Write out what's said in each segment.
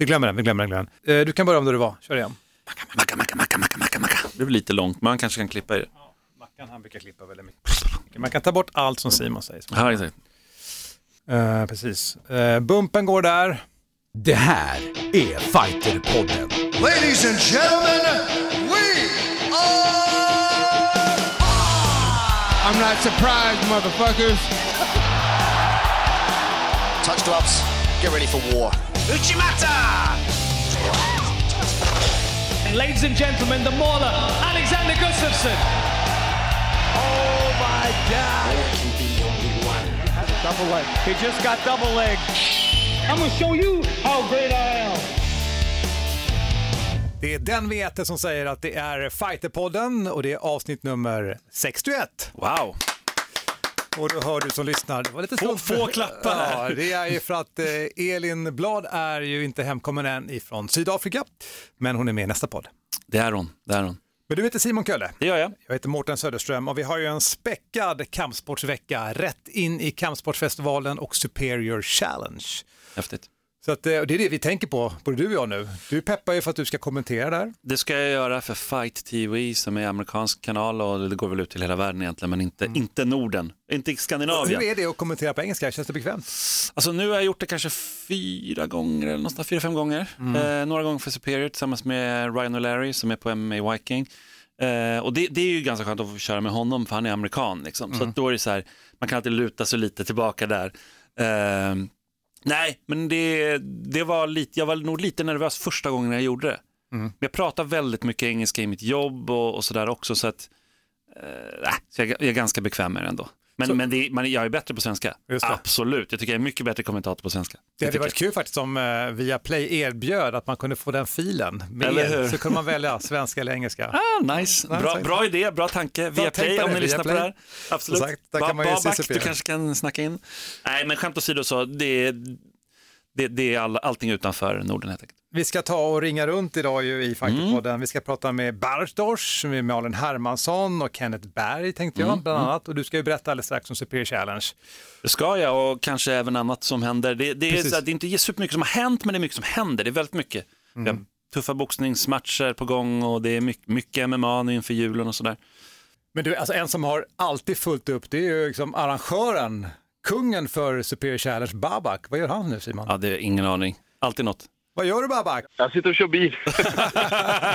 Vi glömmer den, vi glömmer den. Glömmer den. Eh, Du kan börja om där du var, kör igen. Macka, macka, macka, macka, macka, macka. Det blir lite långt, man kanske kan klippa i det. Mackan han brukar klippa väldigt mycket. Man kan ta bort allt som Simon säger. Ja, exakt. Eh, precis. Eh, bumpen går där. Det här är Fighterpodden. Ladies and gentlemen, we are. I'm not surprised, motherfuckers. Touch gloves. Get ready for war. Uchimata! And ladies and gentlemen, the mauler, Alexander Gustafsson. Oh my God! Double leg. He just got double leg. I'm gonna show you how great I am. Det är den vi äter som säger att det är Fighterpodden och det är avsnitt nummer 61. Wow. Och då hör du som lyssnar, det var lite Få- få klappar här. Ja, det är ju för att eh, Elin Blad är ju inte hemkommen än ifrån Sydafrika, men hon är med i nästa podd. Det är hon, det är hon. Men du heter Simon Kölle. Det gör jag. Jag heter Mårten Söderström och vi har ju en späckad kampsportsvecka rätt in i kampsportsfestivalen och Superior Challenge. Häftigt. Så att, eh, det är det vi tänker på, både du och jag nu. Du peppar ju för att du ska kommentera där. Det ska jag göra för Fight TV som är amerikansk kanal och det går väl ut till hela världen egentligen, men inte, inte Norden, inte Skandinavien. Hur är det att kommentera på engelska? Känns det bekvämt? Alltså nu har jag gjort det kanske fyra gånger, eller någonstans fyra, fem gånger. Eh, några gånger för Superior tillsammans med Ryan O'Leary som är på MMA Viking. Eh, och det, det är ju ganska skönt att få köra med honom för han är amerikan. Liksom. Så att då är det så här, man kan alltid luta sig lite tillbaka där. Eh, nej, men det, det var lite, jag var nog lite nervös första gången jag gjorde det. Men jag pratar väldigt mycket engelska i mitt jobb och, och sådär också så att eh, så jag, jag är ganska bekväm med det ändå. Men, Så- men det, man, jag är bättre på svenska. Absolut, jag tycker jag är mycket bättre kommentator på svenska. Det hade varit kul faktiskt om eh, Viaplay erbjöd att man kunde få den filen med Eller er. hur? Så kunde man välja svenska eller engelska. Ah, nice. Bra, bra idé, bra tanke. Via tänk Play på om ni lyssnar på Viaplay. det här. Absolut. Exakt, där Ba- kan man ju Babak, du kanske kan snacka in. Nej, men skämt åsido så, det, det, det är all, allting utanför Norden helt enkelt. Vi ska ta och ringa runt idag ju i Fighterpodden. Vi ska prata med Bartosz, med Malin Hermansson och Kenneth Berg tänkte jag bland annat. Och du ska ju berätta alldeles strax om Superior Challenge. Det ska jag och kanske även annat som händer. Det, det, är, här, det är inte supermycket som har hänt, men det är mycket som händer. Det är väldigt mycket. Vi har tuffa boxningsmatcher på gång och det är mycket, mycket MMA nu inför julen och sådär. Men du, alltså en som har alltid fullt upp, det är ju liksom arrangören, kungen för Superior Challenge, Babak. Vad gör han nu Simon? Ja, det är ingen aning. Alltid något. Vad gör du Babak? Jag sitter och kör bil.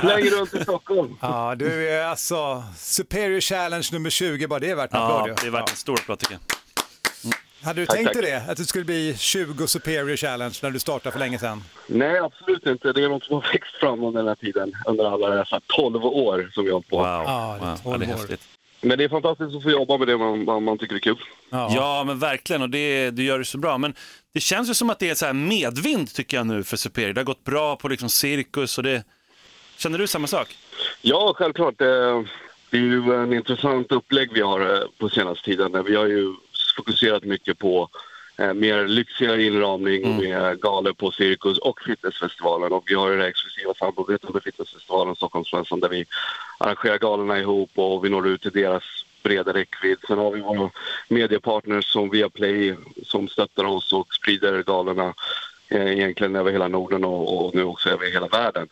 Slänger runt i Stockholm. Ja, du är alltså Superior Challenge nummer 20, bara det är värt en Ja, applåd. ju. det är värt en stor applåd tycker jag. Hade du Tack, tänkt dig det? Att det skulle bli 20 Superior Challenge när du startade för länge sedan? Nej, absolut inte. Det är något som har växt fram under den här tiden. Under alla dessa 12 år som vi har hållit på. Wow, Ja, det är wow. 12 Ja, det är häftigt. Men det är fantastiskt att få jobba med det man, man, man tycker är kul. Ja, men verkligen och det, du gör det så bra. Men det känns ju som att det är så här medvind tycker jag nu för Superior. Det har gått bra på liksom cirkus och det... Känner du samma sak? Ja, självklart. Eh, Det är ju en intressant upplägg vi har eh, på senaste tiden. Vi har ju fokuserat mycket på eh, mer lyxigare inramning med galor på Cirkus och Fitnessfestivalen. Och vi har ju det exklusiva samarbetet med Fitnessfestivalen Stockholmsmässan där vi arrangerar galorna ihop och vi når ut till deras breda räckvidd. Sen har vi våra mediepartners som Viaplay som stöttar oss och sprider galorna eh, egentligen över hela Norden och, och nu också över hela världen.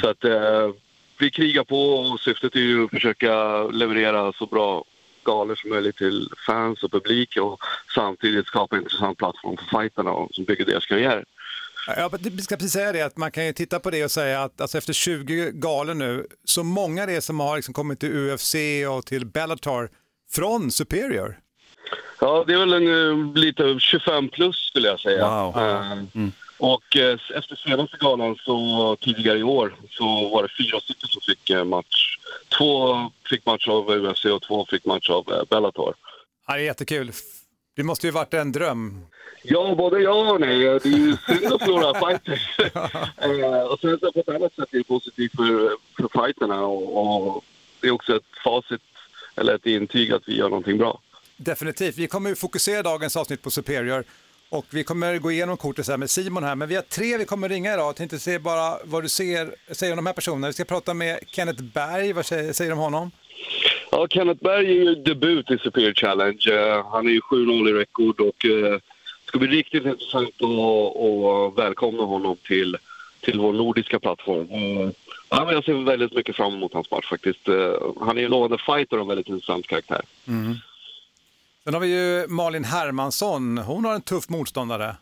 Så att eh, vi krigar på och syftet är ju att försöka leverera så bra galor som möjligt till fans och publik och samtidigt skapa en intressant plattform för fighterna och- som bygger deras karriär. Ja, men vi ska precis säga det att man kan ju titta på det och säga att alltså efter 20 galor nu, så många det är som har liksom kommit till UFC och till Bellator från Superior. Ja, det är väl en, eh, lite 25 plus skulle jag säga. Wow. Eh, Och eh, efter senaste galan så tidigare i år så var det fyra stycken som fick eh, match. Två fick match av UFC och två fick match av eh, Bellator. Ja, det är jättekul. Det måste ju varit en dröm. Ja, både ja och nej. Det är ju synd att förlora fighters. eh, och sen så på ett annat sätt är det positivt för, för fighterna och, och det är också ett facit eller ett intyg att vi gör någonting bra. Definitivt. Vi kommer ju fokusera dagens avsnitt på Superior och vi kommer gå igenom kortet så här med Simon här, men vi har tre vi kommer ringa idag. Jag tänkte se bara vad du ser, säger om de här personerna. Vi ska prata med Kenneth Berg, vad säger, säger du om honom? Ja, Kenneth Berg är ju debut i Superior Challenge. Eh, han är ju 7-0 i rekord och eh, det ska bli riktigt intressant att, välkomna honom till till vår nordiska plattform. Mm. Ja, men jag ser väldigt mycket fram emot hans match faktiskt. Eh, Han är ju en lovande fighter och en väldigt intressant karaktär. Sen har vi ju Malin Hermansson. Hon har en tuff motståndare.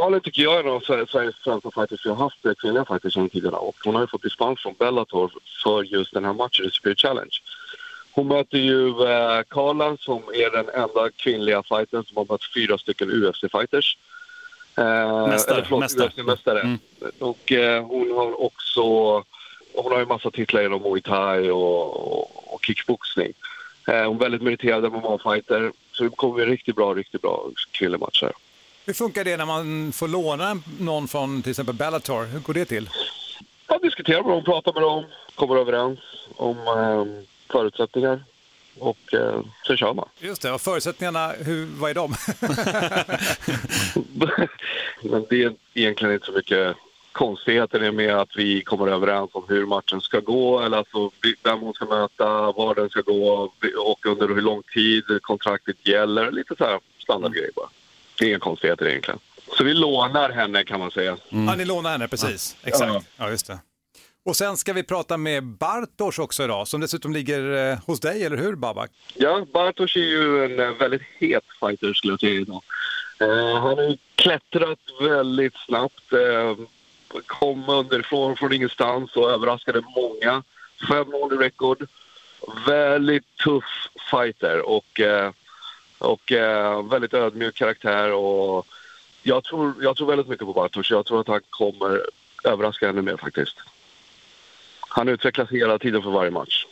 Malin tycker jag är en av Sver- Sveriges främsta fighters. Vi har haft eh, kvinnliga fighters genom tiderna och hon har ju fått dispens från Bellator för just den här matchen i Spirit Challenge. Hon möter ju eh, Karla som är den enda kvinnliga fightern som har mött fyra stycken UFC-fighters. Eh, Mästare, eller förlåt, mästare. UFC-mästare. Mm. Och eh, hon har också hon har ju massa titlar inom muay thai och, och, och kickboxning. Eh, hon är väldigt meriterad MMA-fighter. Så det kommer bli riktigt bra, riktigt bra kvinnlig match här. Hur funkar det när man får låna någon från till exempel Bellator? Hur går det till? Jag diskuterar med dem, pratar med dem, kommer överens om eh, förutsättningar och eh, sen kör man. Just det, och förutsättningarna, hur, vad är de? Det är egentligen inte så mycket konstigheter det är med att vi kommer överens om hur matchen ska gå eller alltså vem hon ska möta, var den ska gå och under hur lång tid kontraktet gäller. Lite så här standardgrejer bara. Det är inga konstigheter egentligen. Så vi lånar henne kan man säga. Ja, ni lånar henne, precis. Exakt. Ja, just det. Och sen ska vi prata med Bartosz också idag, som dessutom ligger eh, hos dig, eller hur Babak? Ja, Bartosz är ju en eh, väldigt het fighter skulle jag säga idag. Eh, han har ju klättrat väldigt snabbt. Eh, kom underifrån från ingenstans och överraskade många. 5-0 i rekord. Väldigt tuff fighter och, eh, och eh, väldigt ödmjuk karaktär. Och jag, tror, jag tror väldigt mycket på Bartosz. Jag tror att han kommer överraska ännu mer faktiskt. Han utvecklas hela tiden för varje match.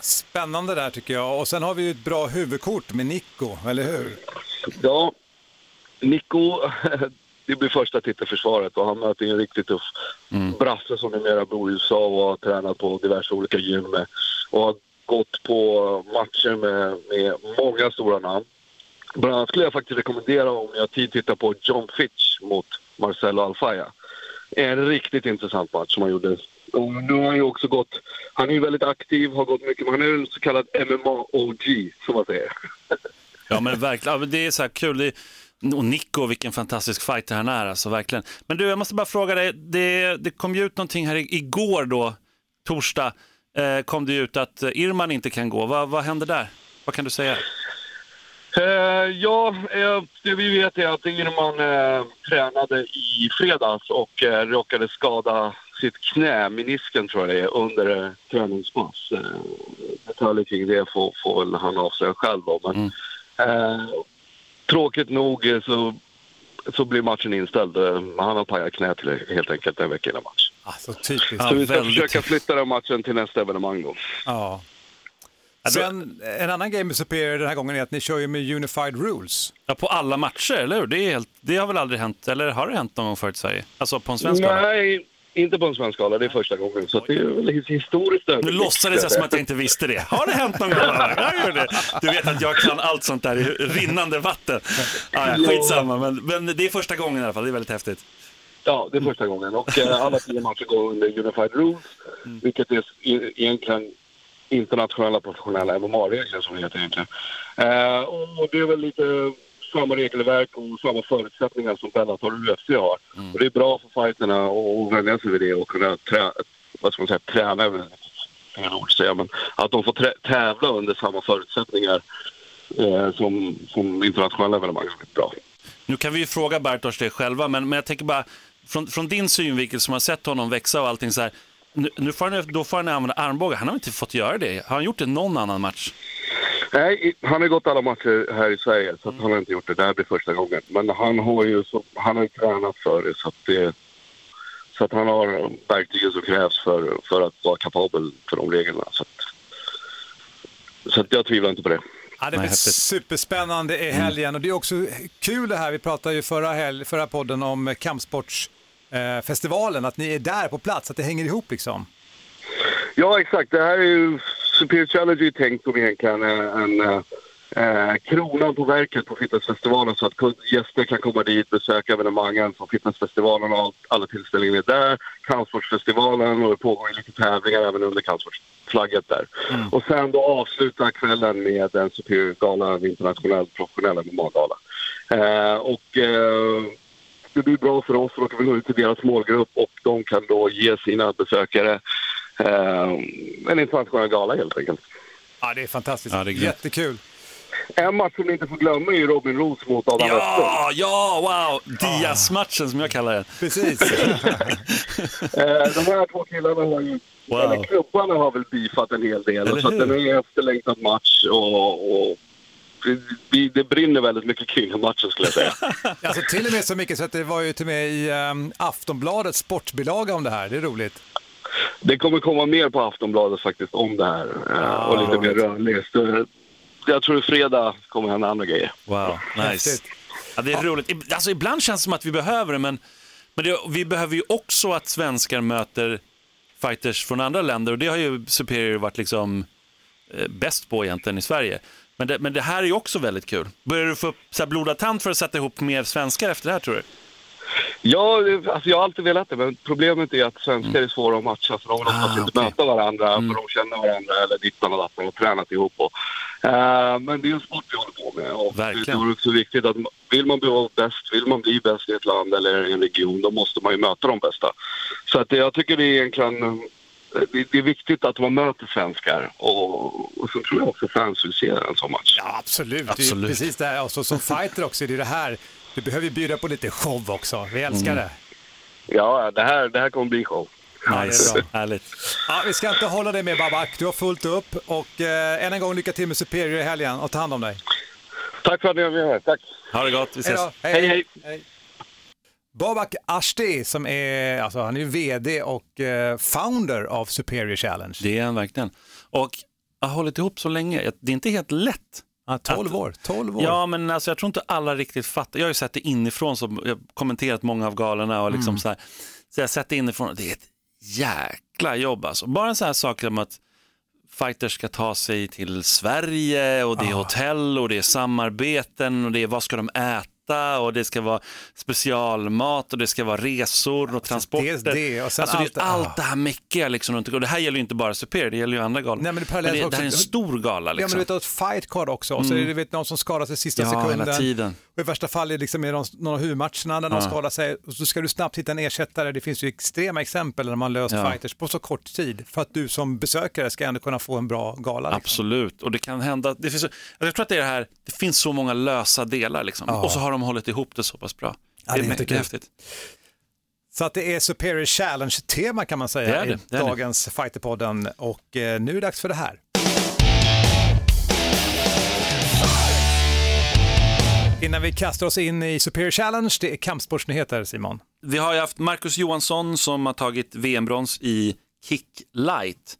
Spännande där tycker jag. Och sen har vi ju ett bra huvudkort med Nico, eller hur? Ja, Nico, det blir första titelförsvaret och han möter en riktigt tuff brasse som numera bor i USA och har tränat på diverse olika gym med, och har gått på matcher med, med många stora namn. Bland annat skulle jag faktiskt rekommendera om ni har tid titta på John Fitch mot Marcelo Alfaya. En riktigt intressant match som han gjorde. Och nu har han ju också gått, han är ju väldigt aktiv, har gått mycket, men han är en så kallad MMA-OG som man säger. Ja men verkligen, det är så här kul. Det, och Nico, vilken fantastisk fighter han är, alltså verkligen. Men du, jag måste bara fråga dig, det, det kom ju ut någonting här igår då, torsdag, eh, kom det ut att Irman inte kan gå. Vad, vad händer där? Vad kan du säga? Eh, ja, eh, det vi vet är att Irman eh, tränade i fredags och eh, råkade skada sitt knä, menisken tror jag det är, under eh, träningspass. Eh, detaljer kring det får, får han avslöja själv då. Men, eh, tråkigt nog eh, så, så blir matchen inställd. Eh, Han har pajat knät helt enkelt en vecka innan match. Alltså typiskt. Ja, så vi ska väldigt försöka flytta den matchen till nästa evenemang då. Ja. Sen, en annan game med Superior den här gången är att ni kör ju med Unified Rules. Ja, på alla matcher, eller hur? Det, är helt, det har väl aldrig hänt, eller har det hänt någon gång förut i Sverige? Alltså på en svensk? Nej, inte på en svensk skala. Det är första gången. Så det är väl his- historiskt Nu låtsades jag som att jag inte visste det. Har det hänt någon gång? Ja, jag gör det. Du vet att jag kan allt sånt där i rinnande vatten. Ja, ja, skitsamma, men, men det är första gången i alla fall. Det är väldigt häftigt. Ja, det är första gången. Och eh, alla tio matcher går under Unified Rules, vilket är e- egentligen internationella professionella MMA-regler som det heter egentligen. Eh, och det är väl lite samma regelverk och samma förutsättningar som Bellator och UFC har. Och det är bra för fighterna att vänja sig vid det och kunna trä, vad ska man säga, träna, fel ord säga, men att de får trä, tävla under samma förutsättningar eh, som, som internationella evenemang är bra. Nu kan vi ju fråga Bartosz det själva, men, men jag tänker bara från, från din synvinkel som har sett honom växa och allting så här. Nu, nu får han, då får han använda armbågar. Han har inte fått göra det. Har han gjort det någon annan match? Nej, han har gått alla matcher här i Sverige så att han har inte gjort det. Det här blir första gången. Men han har ju, så, han har tränat för det så att, det, så att han har verktygen som krävs för, för att vara kapabel för de reglerna. Så att, så att jag tvivlar inte på det. Ja, det blir superspännande i helgen och det är också kul det här, vi pratade ju förra, helg, förra podden om kampsportsfestivalen, att ni är där på plats, att det hänger ihop liksom. Ja, exakt. Det här är ju... Challenge är tänkt som egentligen en, en eh, kronan på verket på fitnessfestivalen så att gäster kan komma dit, besöka evenemangen som fitnessfestivalen och allt, alla tillställningar är där. Kampsportsfestivalen och det pågår lite tävlingar även under kampsportsflagget där. Och sen då avsluta kvällen med en Superior Gala, en internationell professionell MMA-gala. Eh, och eh, det blir bra för oss, för då kan vi nå ut till deras målgrupp och de kan då ge sina besökare eh, en internationell gala helt enkelt. Ja, det är fantastiskt. Ja, det är. Jättekul. En match som ni inte får glömma är ju Robin Roos mot Adam. Ja, ja, wow! Diaz-matchen som jag kallar den. Precis. Eh, de här två killarna har ju, Wow. eller klubbarna har väl beefat en hel del. Eller så det är en efterlängtad match och, och det, det brinner väldigt mycket kring matchen skulle jag säga. alltså, till och med så mycket så att det var ju till och med i um, Aftonbladets sportbilaga om det här. Det är roligt. Det kommer komma mer på Aftonbladet faktiskt om det här eh, och lite mer rörligt. Så Jag tror fredag kommer hända andra grejer. Wow, nice. Ja, det är roligt. Alltså, ibland känns det som att vi behöver det, men, men det, vi behöver ju också att svenskar möter fighters från andra länder och det har ju Superior varit liksom eh, bäst på egentligen i Sverige. Men det, men det här är ju också väldigt kul. Börjar du få upp så här blodad tand för att sätta ihop mer svenskar efter det här tror du? Ja, alltså jag har alltid velat det, men problemet är att svenskar är svåra att matcha för de vill oftast Ah, inte möta varandra för de känner varandra eller dittan och dattan och tränat ihop. Och, Eh, men det är en sport vi håller på med och Verkligen. det är också viktigt att vill man bli bäst, vill man bli bäst i ett land eller i en region, då måste man ju möta de bästa. Så att jag tycker det är egentligen eh, det, är viktigt att man möter svenskar och, och så tror jag också fans vill se en sån match. Ja, absolut. Det är Absolut. precis det här. Alltså, som fighter också, det är det här. Du behöver ju bjuda på lite show också. Vi älskar Mm. det. Ja, det här, det här kommer bli show. Ja, Nice, bra. härligt. Ja, vi ska inte hålla dig med Babak. Du har fullt upp och eh, än en gång lycka till med Superior i helgen och ta hand om dig. Tack för att ni var med. Tack! Ha det gott, vi Hej ses. då. Hej, hej. Babak Ashti som är, alltså han är vd och eh, founder av Superior Challenge. Det är han verkligen. Och jag har hållit ihop så länge. Det är inte helt lätt. Ja, 12 år. 12 år. Ja, men alltså, jag tror inte alla riktigt fattar. Jag har ju sett det inifrån, så jag har kommenterat många av galorna och liksom så här. Så jag har sett det inifrån det är ett jäkla jobb alltså. Bara en sån här sak som att fighters ska ta sig till Sverige och det är hotell och det är samarbeten och det är vad ska de äta och det ska vara specialmat och det ska vara resor och transporter. dels det och alltså, allt- det allt ah. det här mäckiga liksom och det här gäller ju inte bara Super, det gäller ju andra galor. Nej, men det parallellt det, det också- här är en stor gala Ja, men liksom. du vet, du har ett fight card också. Och så är det du vet, någon som skadar sig sista Ja, sekunden. hela tiden. Och I värsta fall är det liksom i någon, någon av huvudmatcherna när någon skadar sig och så ska du snabbt hitta en ersättare. Det finns ju extrema exempel där man löst Ja. fighters på så kort tid för att du som besökare ska ändå kunna få en bra gala. Liksom. Absolut, och det kan hända. Det finns, jag tror att det är det här, det finns så många lösa delar liksom. och så har de hållit ihop det så pass bra. Ja, det är det, är häftigt. Så att det är Superior Challenge-tema kan man säga Det det, i dagens Fighterpodden. Och eh, nu är det dags för det här. Innan vi kastar oss in i Superior Challenge, det är kampsportsnyheter Simon. Vi har ju haft Marcus Johansson som har tagit VM-brons i Kick Light.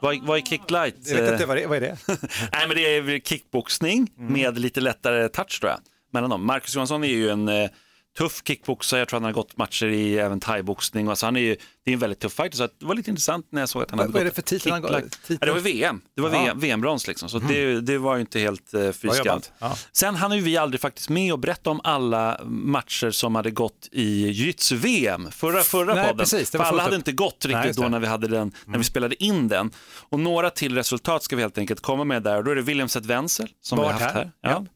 Vad, vad är Kick Light? Jag vet inte vad det, vad är det? Nej, men det är kickboxning med lite lättare touch tror jag. Mellan dem. Marcus Johansson är ju en eh, tuff kickboxare, jag tror han har gått matcher i även thaiboxning. Alltså han är ju, det är en väldigt tuff fighter, så det var lite intressant när jag såg att han hade vad är gått det för titel han titel? Ja, det var VM, det var Ja. VM, VM-brons liksom, så det, det var ju inte helt eh, fy Bra skam. jobbat. Ja. Sen hann ju vi aldrig faktiskt med att berätta om alla matcher som hade gått i jiu-jitsu-VM förra, förra Nej, podden. precis, För alla fullt hade upp. inte gått Nej, riktigt just då. Mm. när vi, hade den, när vi spelade in den. Och några till resultat ska vi helt enkelt komma med där. Och Då är det William Seth Wenzel som vi har haft här. här. Ja.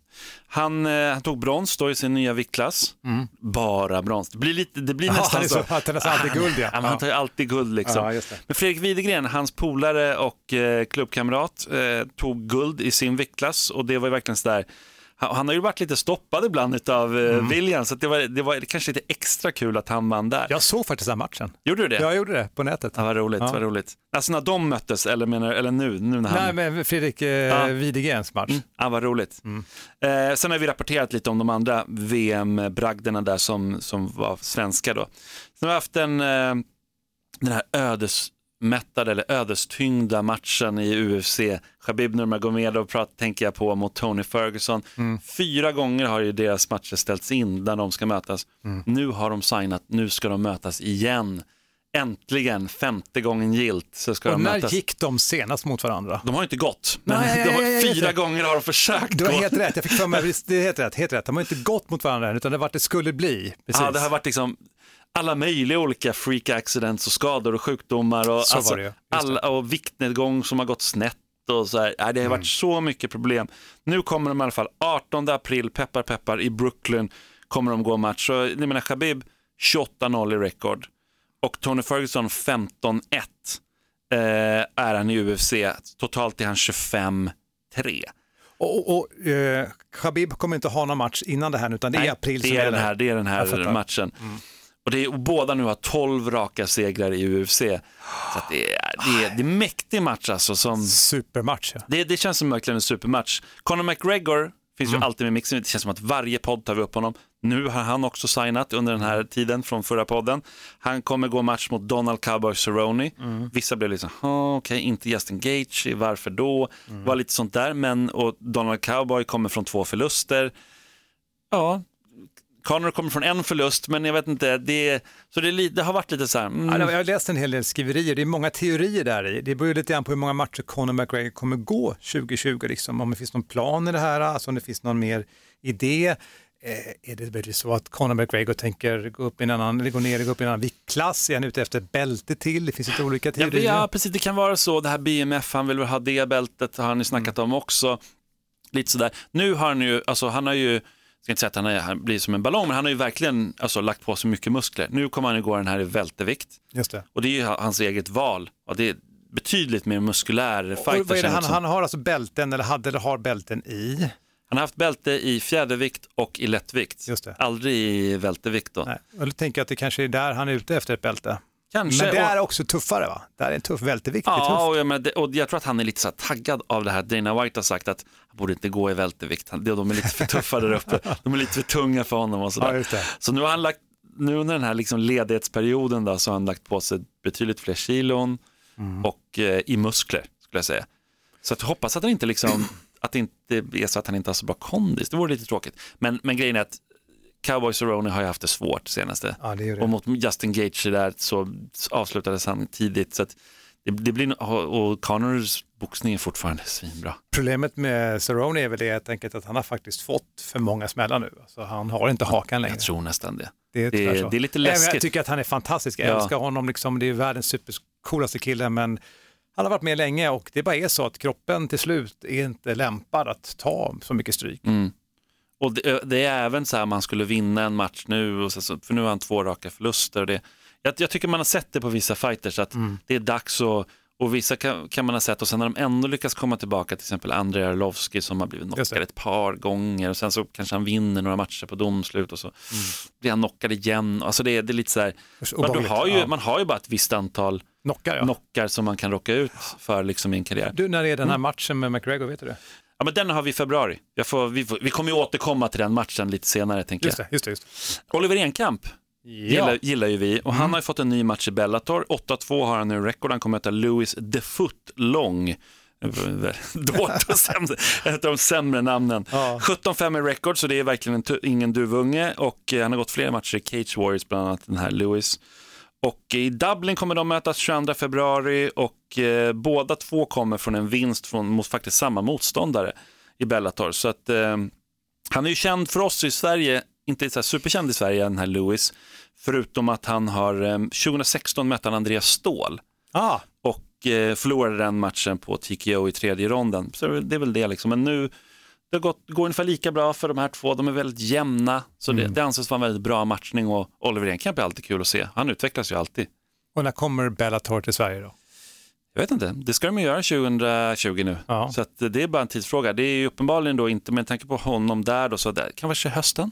Han, eh, han tog brons då i sin nya viktklass. Bara brons. Det blir, lite, det blir Mm. Ja, nästan han så- han tar alltid han- guld, ja. men Han tar alltid guld liksom. Ja. Men Fredrik Widegren, hans polare och eh, klubbkamrat, eh, tog guld i sin viktklass och det var ju verkligen sådär han, han har ju varit lite stoppad ibland av eh, Mm. William, så det, var, det var kanske lite extra kul att han vann där. Jag såg faktiskt den matchen. Gjorde du det? Jag gjorde det på nätet. Ja, vad roligt, Ja. vad roligt. Alltså när de möttes, eller, menar, eller nu, nu när han... Nej, men Fredrik eh, Ja. Widegrens match. Ja, vad roligt. Eh, sen har vi rapporterat lite om de andra VM-bragderna där som, som var svenska då. Sen har vi haft en, eh, den här ödesmättade eller ödestyngda matchen i UFC. Khabib Nurmagomedov tänker jag på mot Tony Ferguson. Fyra gånger har ju deras matcher ställts in där de ska mötas. Nu har de signat, nu ska de mötas igen. Äntligen, femte gången gilt så ska Och de när mötas. gick de senast mot varandra? De har inte gått, men Nej, de har, fyra gånger har de försökt Du har helt rätt, jag fick för mig, det är helt rätt, helt rätt. De har inte gått mot varandra utan det har varit det skulle bli. Precis. Ja, det har varit liksom alla möjliga olika freak accidents och skador och sjukdomar och, Så alltså, alla, och viktnedgång som har gått snett och så här. Det har Mm. varit så mycket problem. Nu kommer de i alla fall 18 april, peppar peppar, i Brooklyn. kommer de gå match. Så, jag menar, Khabib 28-0 i rekord och Tony Ferguson 15-1 eh, är han i UFC. Totalt är han 25-3. Och, och, eh, Khabib kommer inte ha någon match innan det här utan det är Nej, april det som är den gäller. här, det är den här fattar. Mm. Och, det är, och båda nu har 12 raka segrar i UFC. Så det, är, det, är, det är mäktig match alltså. Som, Supermatch. Ja. det, det känns som verkligen en supermatch. Conor McGregor finns Mm. ju alltid med mixen. Det känns som att varje podd tar vi upp honom. Nu har han också signat under den här tiden från förra podden. Han kommer gå match mot Donald Cowboy Cerrone. Mm. Vissa blev liksom, "Ah, okej, inte Justin Gage, varför då? Mm. var lite sånt där, men och Donald Cowboy kommer från två förluster. Ja, Conor kommer från en förlust, men jag vet inte, det, så det, det har varit lite så här, mm, Ja, jag har läst en hel del skriverier, det är många teorier där i. Det beror lite grann på hur många matcher Conor McGregor kommer gå 2020, liksom. om det finns någon plan i det här, alltså om det finns någon mer idé. Eh, är det väl så att Conor McGregor tänker gå upp i en annan, eller gå ner och gå upp i en annan viktklass? Är han ute efter ett bälte till? Det finns lite olika Ja, teorier. ja, precis. Det kan vara så. Det här BMF, han vill väl ha det bältet, har han ju snackat om också. Lite sådär. Nu har han ju, alltså han har ju, ska inte säga att han, är, han blir som en ballong, men han har ju verkligen alltså, lagt på sig mycket muskler. Nu kommer han gå den här i vältevikt Just det. och det är ju hans eget val. Och det är betydligt mer muskulär fighter. vad är det han, han har alltså bälten, eller hade eller har bälten i? han har haft bälte i fjädervikt och i lättvikt. Just det. Aldrig i vältevikt då. Nej. Och då tänker jag att det kanske är där han är ute efter ett bälte. Kanske. Men det är också tuffare va? Det är en tuff vältevikt. Ja, och jag, det, och jag tror att han är lite så här taggad av det här. Dana White har sagt att han borde inte gå i vältevikt. De är lite för tuffa där uppe. De är lite för tunga för honom och Ja, sådär. det. Så nu har han lagt, nu under den här liksom ledighetsperioden då, så har han lagt på sig betydligt fler kilon Mm. och eh, i muskler skulle jag säga. Så att jag hoppas att han inte liksom, att det inte är så att han inte har så bra kondis. Det vore lite tråkigt. Men, men grejen är att Cowboy Cerrone har ju haft det svårt senaste. Ja, det det. Och mot Justin Gage där så avslutades han tidigt. Så att det, det blir, och och Connors boxning är fortfarande svinbra. Problemet med Cerrone är väl det enkelt att han har faktiskt fått för många smällar nu. Alltså, han har inte hakan längre. Jag tror nästan det. det, är det- så. det är lite Även Jag läskigt. tycker att han är fantastisk. Jag Ja. älskar honom. Liksom. Det är världens supercoolaste kille. Men han har varit med länge och det bara är så att kroppen till slut är inte lämpad att ta så mycket stryk. Mm. Och det, det är även så här man skulle vinna en match nu, och så, för nu har han två raka förluster. Och det, jag, jag tycker man har sett det på vissa fighters att Mm. det är dags att och vissa kan, kan man ha sett och sen när de ändå lyckas komma tillbaka, till exempel Andrei Arlovski som har blivit knockad ett par gånger och sen så kanske han vinner några matcher på domslut och så blir han knockad igen. Alltså det, är- det är lite så här, Så man, har ju, Ja. man har ju bara ett visst antal Knockar, ja. knockar som man kan rocka ut för liksom i en karriär. Du, när är Mm. den här matchen med McGregor, vet du det? Ja, men den har vi i februari. Jag får, vi, får, vi kommer ju återkomma till den matchen lite senare tänker Just det, just det. Just det. Oliver Enkamp gillar, gillar ju vi och han har ju fått en ny match i Bellator. 8-2 har han nu rekord. Han kommer att möta Louis The Foot Long. Dåligt och sämre, ett av de sämre namnen. Ja. 17-5 i rekord, så det är verkligen ingen duvunge. Och eh, han har gått flera matcher i Cage Warriors, bland annat den här Louis. Och i Dublin kommer de mötas 22 februari och eh, båda två kommer från en vinst från, mot faktiskt samma motståndare i Bellator. Så att eh, han är ju känd för oss i Sverige, inte så superkänd i Sverige den här Lewis, förutom att han har, eh, 2016 mötte han Andreas Ståhl Ah, och eh, förlorade den matchen på TKO i tredje ronden. Så det är väl det liksom, men nu det har gått, går ungefär lika bra för de här två, de är väldigt jämna, så det, det anses vara en väldigt bra matchning och Oliver Enkamp är alltid kul att se, han utvecklas ju alltid. och när kommer Bellator till Sverige då? Jag vet inte, det ska de ju göra 2020 nu. Ja. Så det är bara en tidsfråga. Det är ju uppenbarligen då inte, med tanke på honom där då, så det kanske hösten?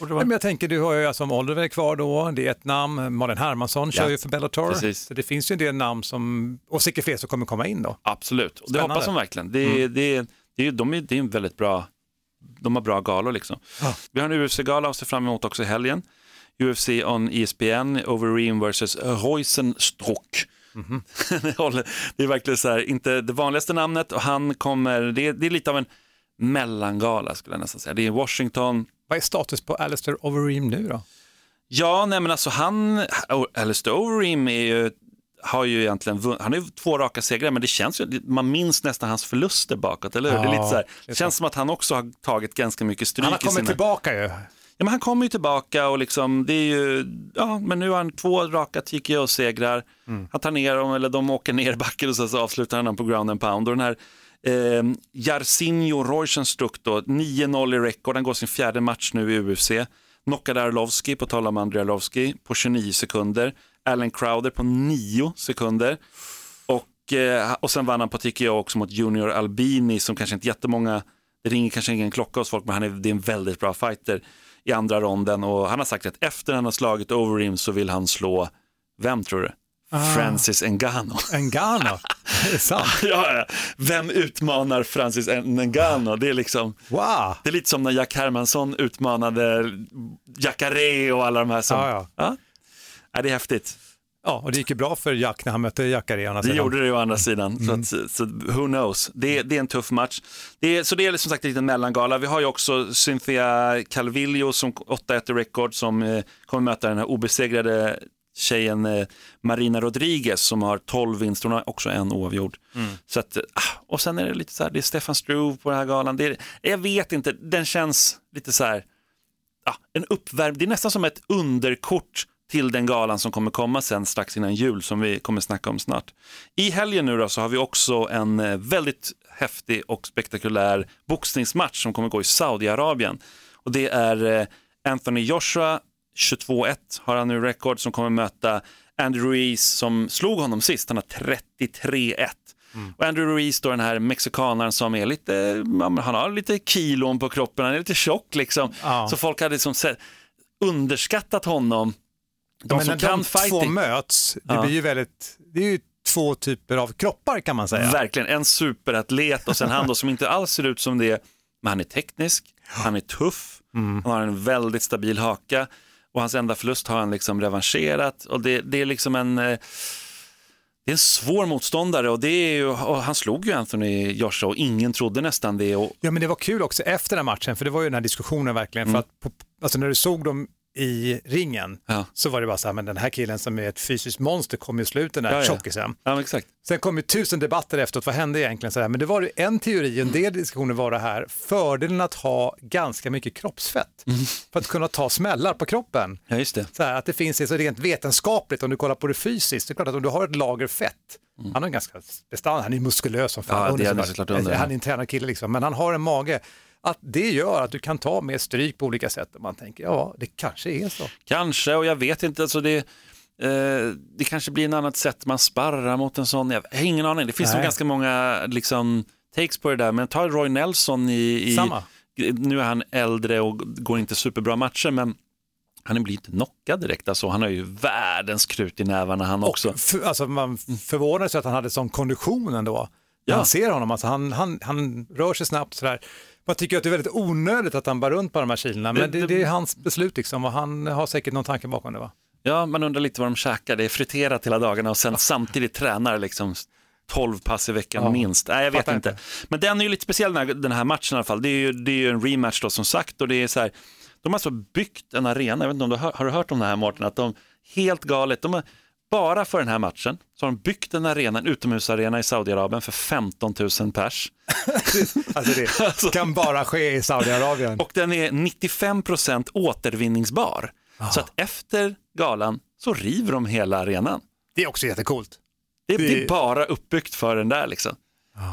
Men jag tänker, du har ju alltså Oliver kvar då, det är ett namn, Malin Hermansson kör Ja, ju för Bellator. precis. Så det finns ju en del namn som, och säkert fler som kommer komma in då. Absolut, och det hoppas de verkligen. Det, är- det, är- det, är- de är, det är en väldigt bra, de har bra galor liksom. Ja. Vi har en UFC-gala att se fram emot också i helgen. UFC on ESPN, Overeem vs. Reusenstruck. Mhm. det är verkligen så här, inte det vanligaste namnet och han kommer, det är, det är lite av en mellangala skulle jag nästan säga. Det är Washington, Vad är status på Alistair Overeem nu då? Ja, nej men alltså han, Alistair Overeem är ju, har ju egentligen vunnit, han har ju två raka segrar, men det känns ju, man minns nästan hans förluster bakåt, eller hur? det är Ja, lite så här, det känns som att han också har tagit ganska mycket stryk Han har kommit sina... tillbaka ju. Ja, men han kommer ju tillbaka och liksom, det är ju, ja, men nu har han två raka TKO-segrar. Mm. Han tar ner dem, eller de åker ner i backen och så, så avslutar han dem på ground and pound. Och den här eh, Jarsinho Roisenstruck då, 9-0 i rekord, han går sin fjärde match nu i UFC. knockade Arlovski, på tal om Andrei Arlovski, på 29 sekunder. Alan Crowder på 9 sekunder. Och, eh, och sen vann han på TKO också mot Junior Albini som kanske inte jättemånga, det ringer kanske ingen klocka hos folk men han är, det är en väldigt bra fighter i andra ronden och han har sagt att efter han har slagit Overeem så vill han slå, vem tror du? Francis Ngannou. Ngannou, det är sant. ja, ja. Vem utmanar Francis Ngannou? Det är liksom, Wow! det är lite som när Jack Hermansson utmanade Jacare och alla de här som, Ja, ja. Ja. Ja, det är häftigt. Ja, och det gick ju bra för Jack när han mötte Jacare. å andra Det gjorde det å andra sidan, så, att, så who knows. Det, det är en tuff match. Det är, så det är som sagt en liten mellangala. Vi har ju också Cynthia Calvillo som 8-1 i record som eh, kommer möta den här obesegrade tjejen eh, Marina Rodriguez som har 12 vinster, hon har också en oavgjord. Så att, ah, och sen är det lite så här, det är Stefan Struve på den här galan. Det är, jag vet inte, den känns lite så här, ja, en uppvärmd, det är nästan som ett underkort till den galan som kommer komma sen strax innan jul som vi kommer snacka om snart. I helgen nu då så har vi också en eh, väldigt häftig och spektakulär boxningsmatch som kommer gå i Saudiarabien. Och det är eh, Anthony Joshua, 22-1 har han nu rekord, som kommer möta Andrew Ruiz som slog honom sist, han har 33-1. Och Andrew Ruiz då den här mexikanaren som är lite, han har lite kilon på kroppen, han är lite tjock liksom. Ja. Så folk hade liksom underskattat honom. De Men som när kan de två fighting. möts, det Ja. blir ju väldigt, det är ju två typer av kroppar kan man säga. Verkligen, en superatlet och sen han då som inte alls ser ut som det, men han är teknisk, han är tuff, Mm. han har en väldigt stabil haka och hans enda förlust har han liksom revanscherat och det, det är liksom en eh, det är en svår motståndare och, det är ju, han slog ju Anthony Joshua och ingen trodde nästan det. Och, Ja men det var kul också efter den matchen, för det var ju den här diskussionen verkligen, Mm. för att på, alltså när du såg dem i ringen ja. så var det bara så här, men den här killen som är ett fysiskt monster kommer ju slå ut den där Ja, ja. tjockisen. ja, men exakt. Sen kom ju tusen debatter efteråt, vad hände egentligen? Så här, men det var ju en teori, en del diskussioner var det här, fördelen att ha ganska mycket kroppsfett Mm. för att kunna ta smällar på kroppen. Ja, just det. Så här, att det finns det så rent vetenskapligt, om du kollar på det fysiskt, det är klart att om du har ett lager fett, han har en ganska bestand, han är muskulös som fan, Mm. Ja, det är Under han såklart under, han är ja. en tränad kille liksom, men han har en mage, att det gör att du kan ta mer stryk på olika sätt och man tänker, ja det kanske är så. Kanske, och jag vet inte, alltså det, eh, det kanske blir en annat sätt man sparrar mot en sån, jag har ingen aning. Det finns Nej. nog ganska många liksom, takes på det där, men ta Roy Nelson i, i Samma. nu är han äldre och går inte superbra matcher, men han blir inte knockad direkt. Alltså, han har ju världens krut i nävarna han också. Och för, alltså, man förvånades att han hade sån kondition ändå. Ja. Man ser honom, alltså, han, han, han rör sig snabbt sådär. Man tycker att det är väldigt onödigt att han bär runt på de här kilorna, men Det- det, det- är hans beslut liksom och han har säkert någon tanke bakom det va? Ja, man undrar lite vad de käkar. Det är friterat hela dagarna och sen samtidigt tränar liksom 12 pass i veckan Ja, minst. Nej, jag vet inte. inte. Men den är ju lite speciell den här, den här matchen i alla fall. Det är ju, det är ju en rematch då som sagt och det är så här, de har alltså byggt en arena, jag vet inte om du har, har du hört om det här Mårten, att de helt galet, de har, bara för den här matchen så har de byggt en arena, en utomhusarena i Saudiarabien för 15 000 pers. Alltså det kan bara ske i Saudiarabien. Och den är 95% återvinningsbar. Så att efter galan så river de hela arenan. Det är också jättecoolt. Det, Det- det är bara uppbyggt för den där liksom.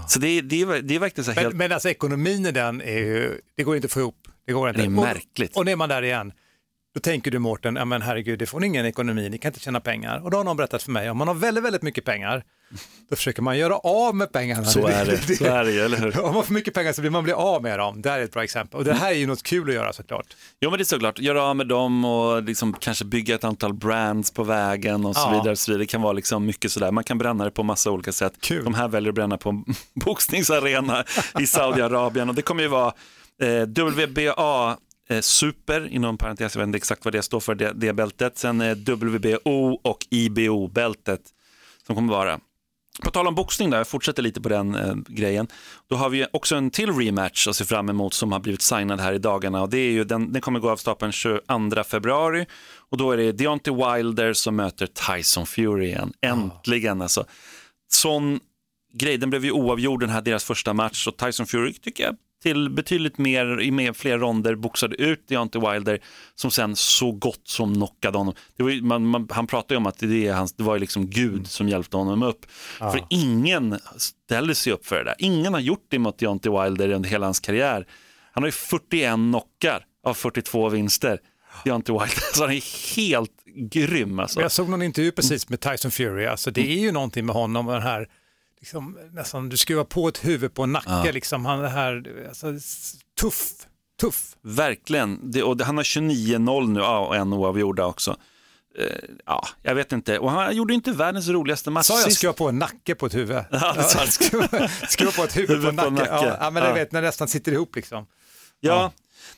Så det, är- det, är, det är verkligen så Men, helt... men alltså ekonomin i den är ju, det går inte att få ihop. Det går inte. Det är märkligt. Och, och när man där igen, då tänker du Mårten, ja men herregud, det får ni ingen ekonomi, ni kan inte tjäna pengar. Och då har någon berättat för mig, om man har väldigt, väldigt mycket pengar, då försöker man göra av med pengarna. Så är det, så är det eller hur? Om man får mycket pengar så vill man bli av med dem. Det här är ett bra exempel. Och det här är ju något kul att göra såklart. Jo men det är såklart, göra av med dem och liksom kanske bygga ett antal brands på vägen och så Ja. vidare. Så vidare. Det kan vara liksom mycket sådär, man kan bränna det på massa olika sätt. Kul. De här väljer att bränna på en boxningsarena i Saudiarabien och det kommer ju vara eh, WBA Super, inom parentes, jag vet inte exakt vad det står för, det, det bältet. Sen eh, WBO och IBO-bältet som kommer vara. På tal om boxning, där, jag fortsätter lite på den eh, grejen. Då har vi också en till rematch att se fram emot som har blivit signad här i dagarna. Och det är ju, den, den kommer gå av stapeln 22 februari. Och då är det Deontay Wilder som möter Tyson Fury igen. Äntligen alltså. Sån grej, den blev ju oavgjord den här deras första match. Och Tyson Fury tycker jag till betydligt mer, i mer, fler ronder boxade ut Deontay Wilder som sen så gott som knockade honom. Det var ju, man, man, han pratade ju om att det, är hans, det var liksom Gud som hjälpte honom upp. För ingen ställer sig upp för det där. Ingen har gjort det mot Deontay Wilder under hela hans karriär. Han har ju 41 knockar av 42 vinster. Deontay Wilder. Så han är helt grym alltså. Jag såg någon intervju precis med Tyson Fury, alltså det är ju någonting med honom och den här, liksom, nästan, du skruvar på ett huvud på en nacke, liksom, han det här, alltså, tuff, tuff. Verkligen. Det, och det, han har 29-0 nu ja, och en oavgjorda också. Eh, ja, jag vet inte. Och han gjorde inte världens roligaste match Sa jag sist. skruva på en nacke på ett huvud? Ja, det sa du. skruva, på ett huvud, på en nacke. nacke. Ja, ja, men det Ja. vet när det nästan sitter ihop liksom. Ja.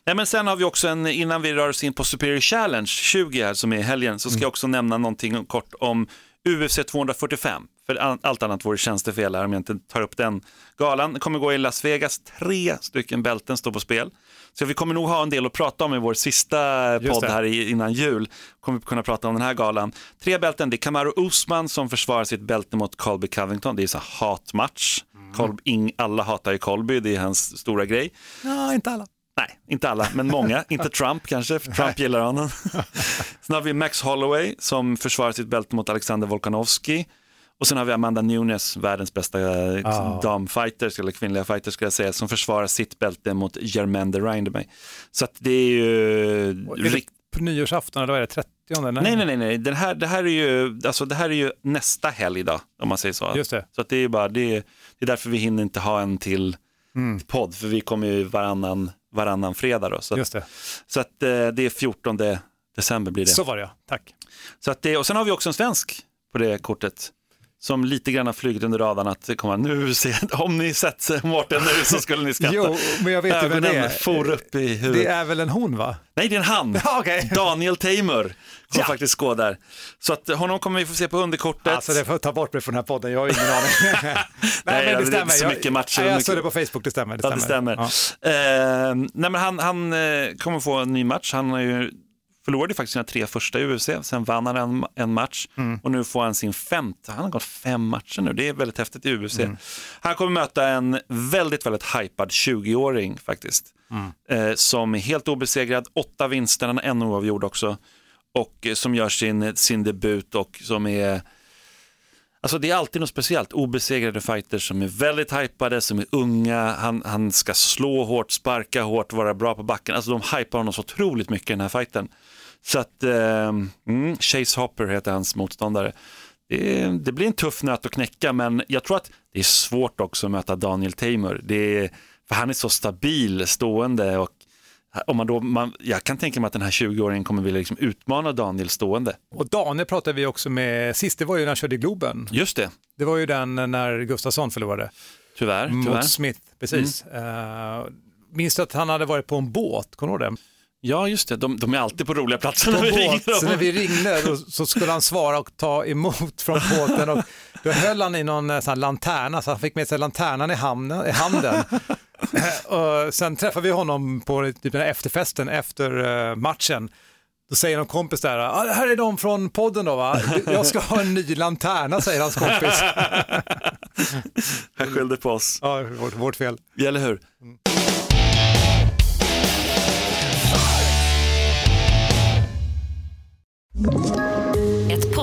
Nej, men sen har vi också en, innan vi rör oss in på Superior Challenge 20 här som är i helgen, så ska Mm. jag också nämna någonting kort om UFC 245. För all- allt annat vore tjänstefel här om jag inte tar upp den galan. Kommer gå i Las Vegas, tre stycken bälten står på spel. Så vi kommer nog ha en del att prata om i vår sista podd här innan jul. Kommer vi kunna prata om den här galan. Tre bälten, det är Kamaru Usman som försvarar sitt bälte mot Colby Covington. Det är så hatmatch. Mm. Colby, alla hatar ju Colby, det är hans stora grej. Ja, inte alla. Nej, inte alla, men många. inte Trump kanske, för Trump gillar honom. sen har vi Max Holloway som försvarar sitt bälte mot Alexander Volkanovski. Och sen har vi Amanda Nunes, världens bästa eh, Ah. damfighter, eller kvinnliga fighter ska jag säga, som försvarar sitt bälte mot Germaine Reindemey. Så att det är ju... Är det på nyårsafton, eller vad är det, 30? Nej, Nej, nej, nej. Den här, det, här är ju, alltså, det här är ju nästa helg då, om man säger så. Just det. Så att det är bara, det är, det är därför vi hinner inte ha en till Mm. podd, för vi kommer ju varannan, varannan fredag då. Så Just det. så att eh, det är 14 december blir det. Så Så. var det ja, tack. att det. Och sen har vi också en svensk på det kortet. Som lite grann har flugit under radarn att det kommer, nu ser, om ni sett Mårten nu så skulle ni skratta. Jo, men jag vet ju vem det är. for upp i huvudet. Det är väl en hon va? Nej, det är en han. Okej. Daniel Tamer kommer Ja. faktiskt gå där. Så att honom kommer vi få se på underkortet. Alltså det får ta bort mig från den här podden, jag har ingen aning. Nej, Nej, men det är så Jag- mycket matcher och Nej, jag mycket- såg det på Facebook, det stämmer. Det Ja, det stämmer. Ja. Eh, nej, men han han eh, kommer få en ny match. Han har ju förlorade faktiskt sina tre första i UFC, sen vann han en, en match Mm. och nu får han sin femte. Han har gått fem matcher nu, det är väldigt häftigt i UFC. Mm. Han kommer möta en väldigt, väldigt hypad 20-åring faktiskt, Mm. eh, som är helt obesegrad, åtta vinster, han har en oavgjord också och eh, som gör sin, sin debut och som är Alltså det är alltid något speciellt, obesegrade fighters som är väldigt hypade, som är unga, han, han ska slå hårt, sparka hårt, vara bra på backen. Alltså de hypar honom så otroligt mycket i den här fighten. Så att, eh, mm, Chase Hopper heter hans motståndare. Det, det blir en tuff nöt att knäcka, men jag tror att det är svårt också att möta Daniel Tamer. Det är, för han är så stabil stående och om man då, man, jag kan tänka mig att den här 20-åringen kommer vilja liksom utmana Daniel stående. Och Daniel pratade vi också med sist, det var ju när han körde i Globen. Just det, Det var ju den när Gustafsson förlorade tyvärr. tyvärr. mot Smith, precis. Uh, minns du att han hade varit på en båt, kommer du ihåg det? Ja, just det. De, de är alltid på roliga platser På när vi båt, ringer så när dem. vi ringde så skulle han svara och ta emot från båten och då höll han i någon eh, sån lanterna så han fick med sig lanternan i, hamnen, i handen. Eh, och sen träffade vi honom på typ den här efterfesten efter eh, matchen. Då säger någon kompis där, ah, det här är de från podden då va? Jag ska ha en ny lanterna säger hans kompis. Han skyllde på oss. Ja, vårt, vårt fel. Eller hur? Ett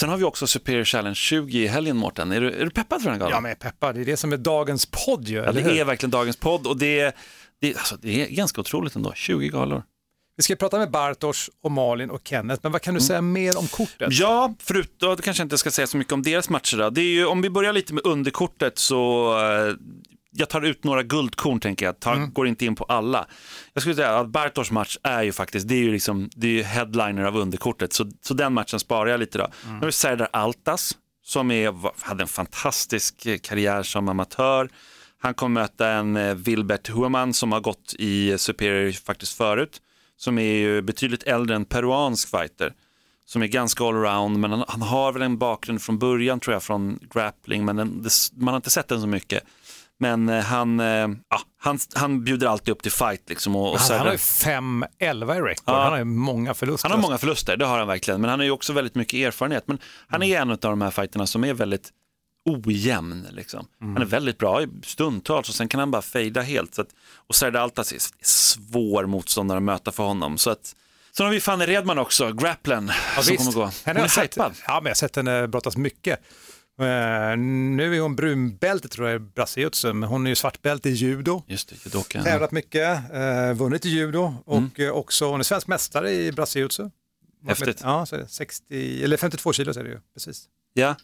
Sen har vi också Superior Challenge 20 i helgen, Mårten. Är du, är du peppad för den här Ja galan? men peppad, det är det som är dagens podd ju, Ja, det hur? är verkligen dagens podd och det är, det, är- alltså, det är ganska otroligt ändå. 20 galor. Vi ska prata med Bartosz och Malin och Kenneth, men vad kan du säga mer om kortet? Ja, förutom, då kanske jag inte ska säga så mycket om deras matcher. Då. Det är ju, om vi börjar lite med underkortet så eh, jag tar ut några guldkorn tänker jag, tar, går inte in på alla. Jag skulle säga att Bartosz match är ju faktiskt, det är ju liksom, det är ju headliner av underkortet, så, så den matchen sparar jag lite då. Mm. Nu har vi Serdar Altas som är, hade en fantastisk eh, karriär som amatör. Han kommer möta en eh, Wilbert Huaman som har gått i Superior faktiskt förut, som är ju betydligt äldre än peruansk fighter som är ganska allround, men han, han har väl en bakgrund från början tror jag från grappling, men den, det, man har inte sett den så mycket. Men eh, han, eh, ja, han, han bjuder alltid upp till fight. Liksom, och, och Han, han har ju 5-11 i rekord. Ja. Han har ju många förluster. han har många förluster, det har han verkligen. Men han har ju också väldigt mycket erfarenhet. Men han är en av de här fighterna som är väldigt ojämn. Liksom. Han är väldigt bra i stundtals och sen kan han bara fejda helt. Så att, och Serdar Altas är svår motståndare att möta för honom. Så att, Sen har vi Fanny Redman också, grapplen, Ja, som visst. kommer gå. Hon är jag sett, ja, men jag har sett henne brottas mycket. Eh, nu är hon brunbälte tror jag i brasiliutsu, men hon är ju svartbälte i judo. Just det, judoka. Tävlat mycket, eh, vunnit i judo och eh, också, hon är svensk mästare i brasiliutsu. Mm. Häftigt. Ja, så är det 60, eller 52 kilo är det ju, precis. Ja.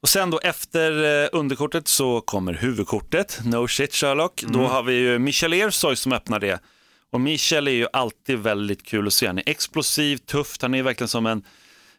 Och sen då efter underkortet så kommer huvudkortet, No shit Sherlock. Mm. Då har vi ju Michel Ersoy som öppnar det. Och Michel är ju alltid väldigt kul att se. Han är explosiv, tufft, han är verkligen som en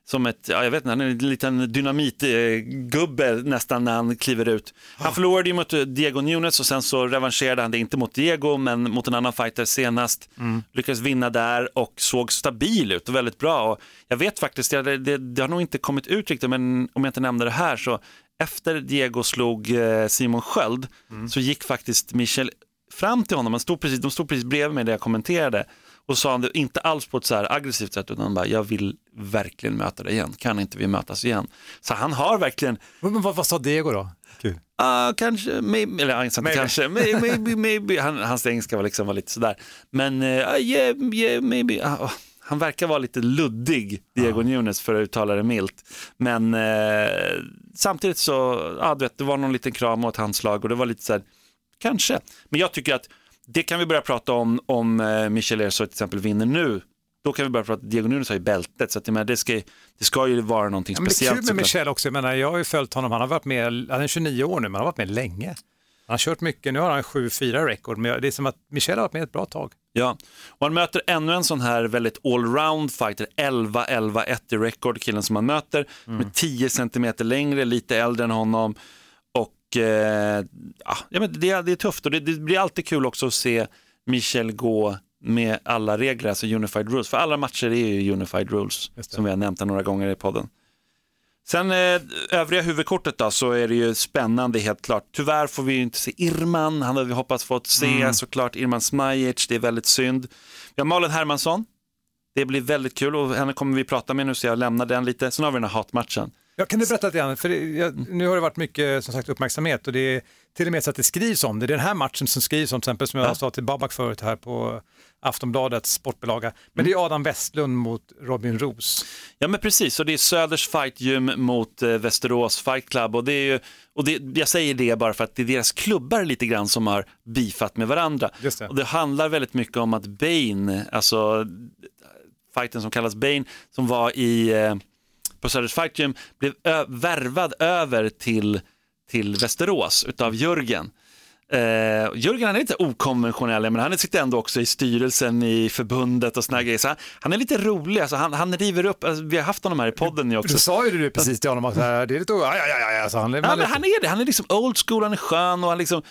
som ett, ja, jag vet inte, han är en liten dynamitgubbe nästan när han kliver ut. Han förlorade ju mot Diego Nunes och sen så revanscherade han det, inte mot Diego men mot en annan fighter senast. Lyckades vinna där och såg stabil ut och väldigt bra. Och jag vet faktiskt, det, det, det har nog inte kommit ut riktigt, men om jag inte nämnde det här så efter Diego slog eh, Simon Sköld så gick faktiskt Michel fram till honom, han stod precis, de stod precis bredvid mig där jag kommenterade och sa han det inte alls på ett så här aggressivt sätt utan bara, jag vill verkligen möta dig igen, kan inte vi mötas igen? Så han har verkligen, Men vad, vad sa Diego då? Kul. ah, kanske, maybe, eller han Maybe. kanske, maybe, maybe, maybe. Han, hans engelska var liksom var lite sådär, men uh, yeah, yeah, maybe. Ah. han verkar vara lite luddig, Diego Nunes, för att uttala det milt. Men eh, samtidigt så, ja, du vet, det var någon liten kram och ett handslag och det var lite så här, kanske. Men jag tycker att det kan vi börja prata om om eh, Michel Ersoy till exempel vinner nu. Då kan vi börja prata, Diego Nunes har ju bältet, så att, menar, det, ska, det ska ju vara någonting Ja, men det är speciellt. kul med. Michel också, jag, menar, jag har ju följt honom, han har varit med, han är 29 år nu, men han har varit med länge. Han har kört mycket, nu har han 7-4 rekord, men det är som att Michel har varit med ett bra tag. Ja, och han möter ännu en sån här väldigt allround fighter, 11-11-1 i record, killen som han möter, med 10 centimeter längre, lite äldre än honom. Och eh, ja, ja, men det, är- det är tufft och det, det blir alltid kul också att se Michel gå med alla regler, alltså unified rules, för alla matcher är ju unified rules, som vi har nämnt några gånger i podden. Sen eh, övriga huvudkortet då, så är det ju spännande helt klart. Tyvärr får vi ju inte se Irman, han hade vi hoppats fått se såklart Irman Smajic, det är väldigt synd. Vi har Malin Hermansson, det blir väldigt kul och henne kommer vi prata med nu så jag lämnar den lite. Sen har vi den här hatmatchen. Ja, kan du berätta lite grann, för jag, nu har det varit mycket som sagt uppmärksamhet och det är till och med så att det skrivs om det. Det är den här matchen som skrivs om, till exempel som jag Ja. sa till Babak förut här på Aftonbladets sportbilaga. Men det är Adam Westlund mot Robin Roos. Ja men precis, och det är Söders Fight Gym mot eh, Västerås Fight Club och det är ju, och det, jag säger det bara för att det är deras klubbar lite grann som har beefat med varandra. Just det. Och det handlar väldigt mycket om att Bane, alltså fighten som kallas Bane, som var i, eh, på Söders Fight Gym, blev värvad över till, till Västerås utav Jörgen. Eh, Jörgen han är lite okonventionell, men han sitter ändå också i styrelsen i förbundet och såna här grejer. Så han, han är lite rolig, alltså, han, han river upp, alltså, vi har haft honom här i podden nu också. Du sa ju det precis till honom, att det är lite, ja, ja, ja, ja, alltså, han är, Ja, men han är det, han är liksom old school, han är skön och han, liksom,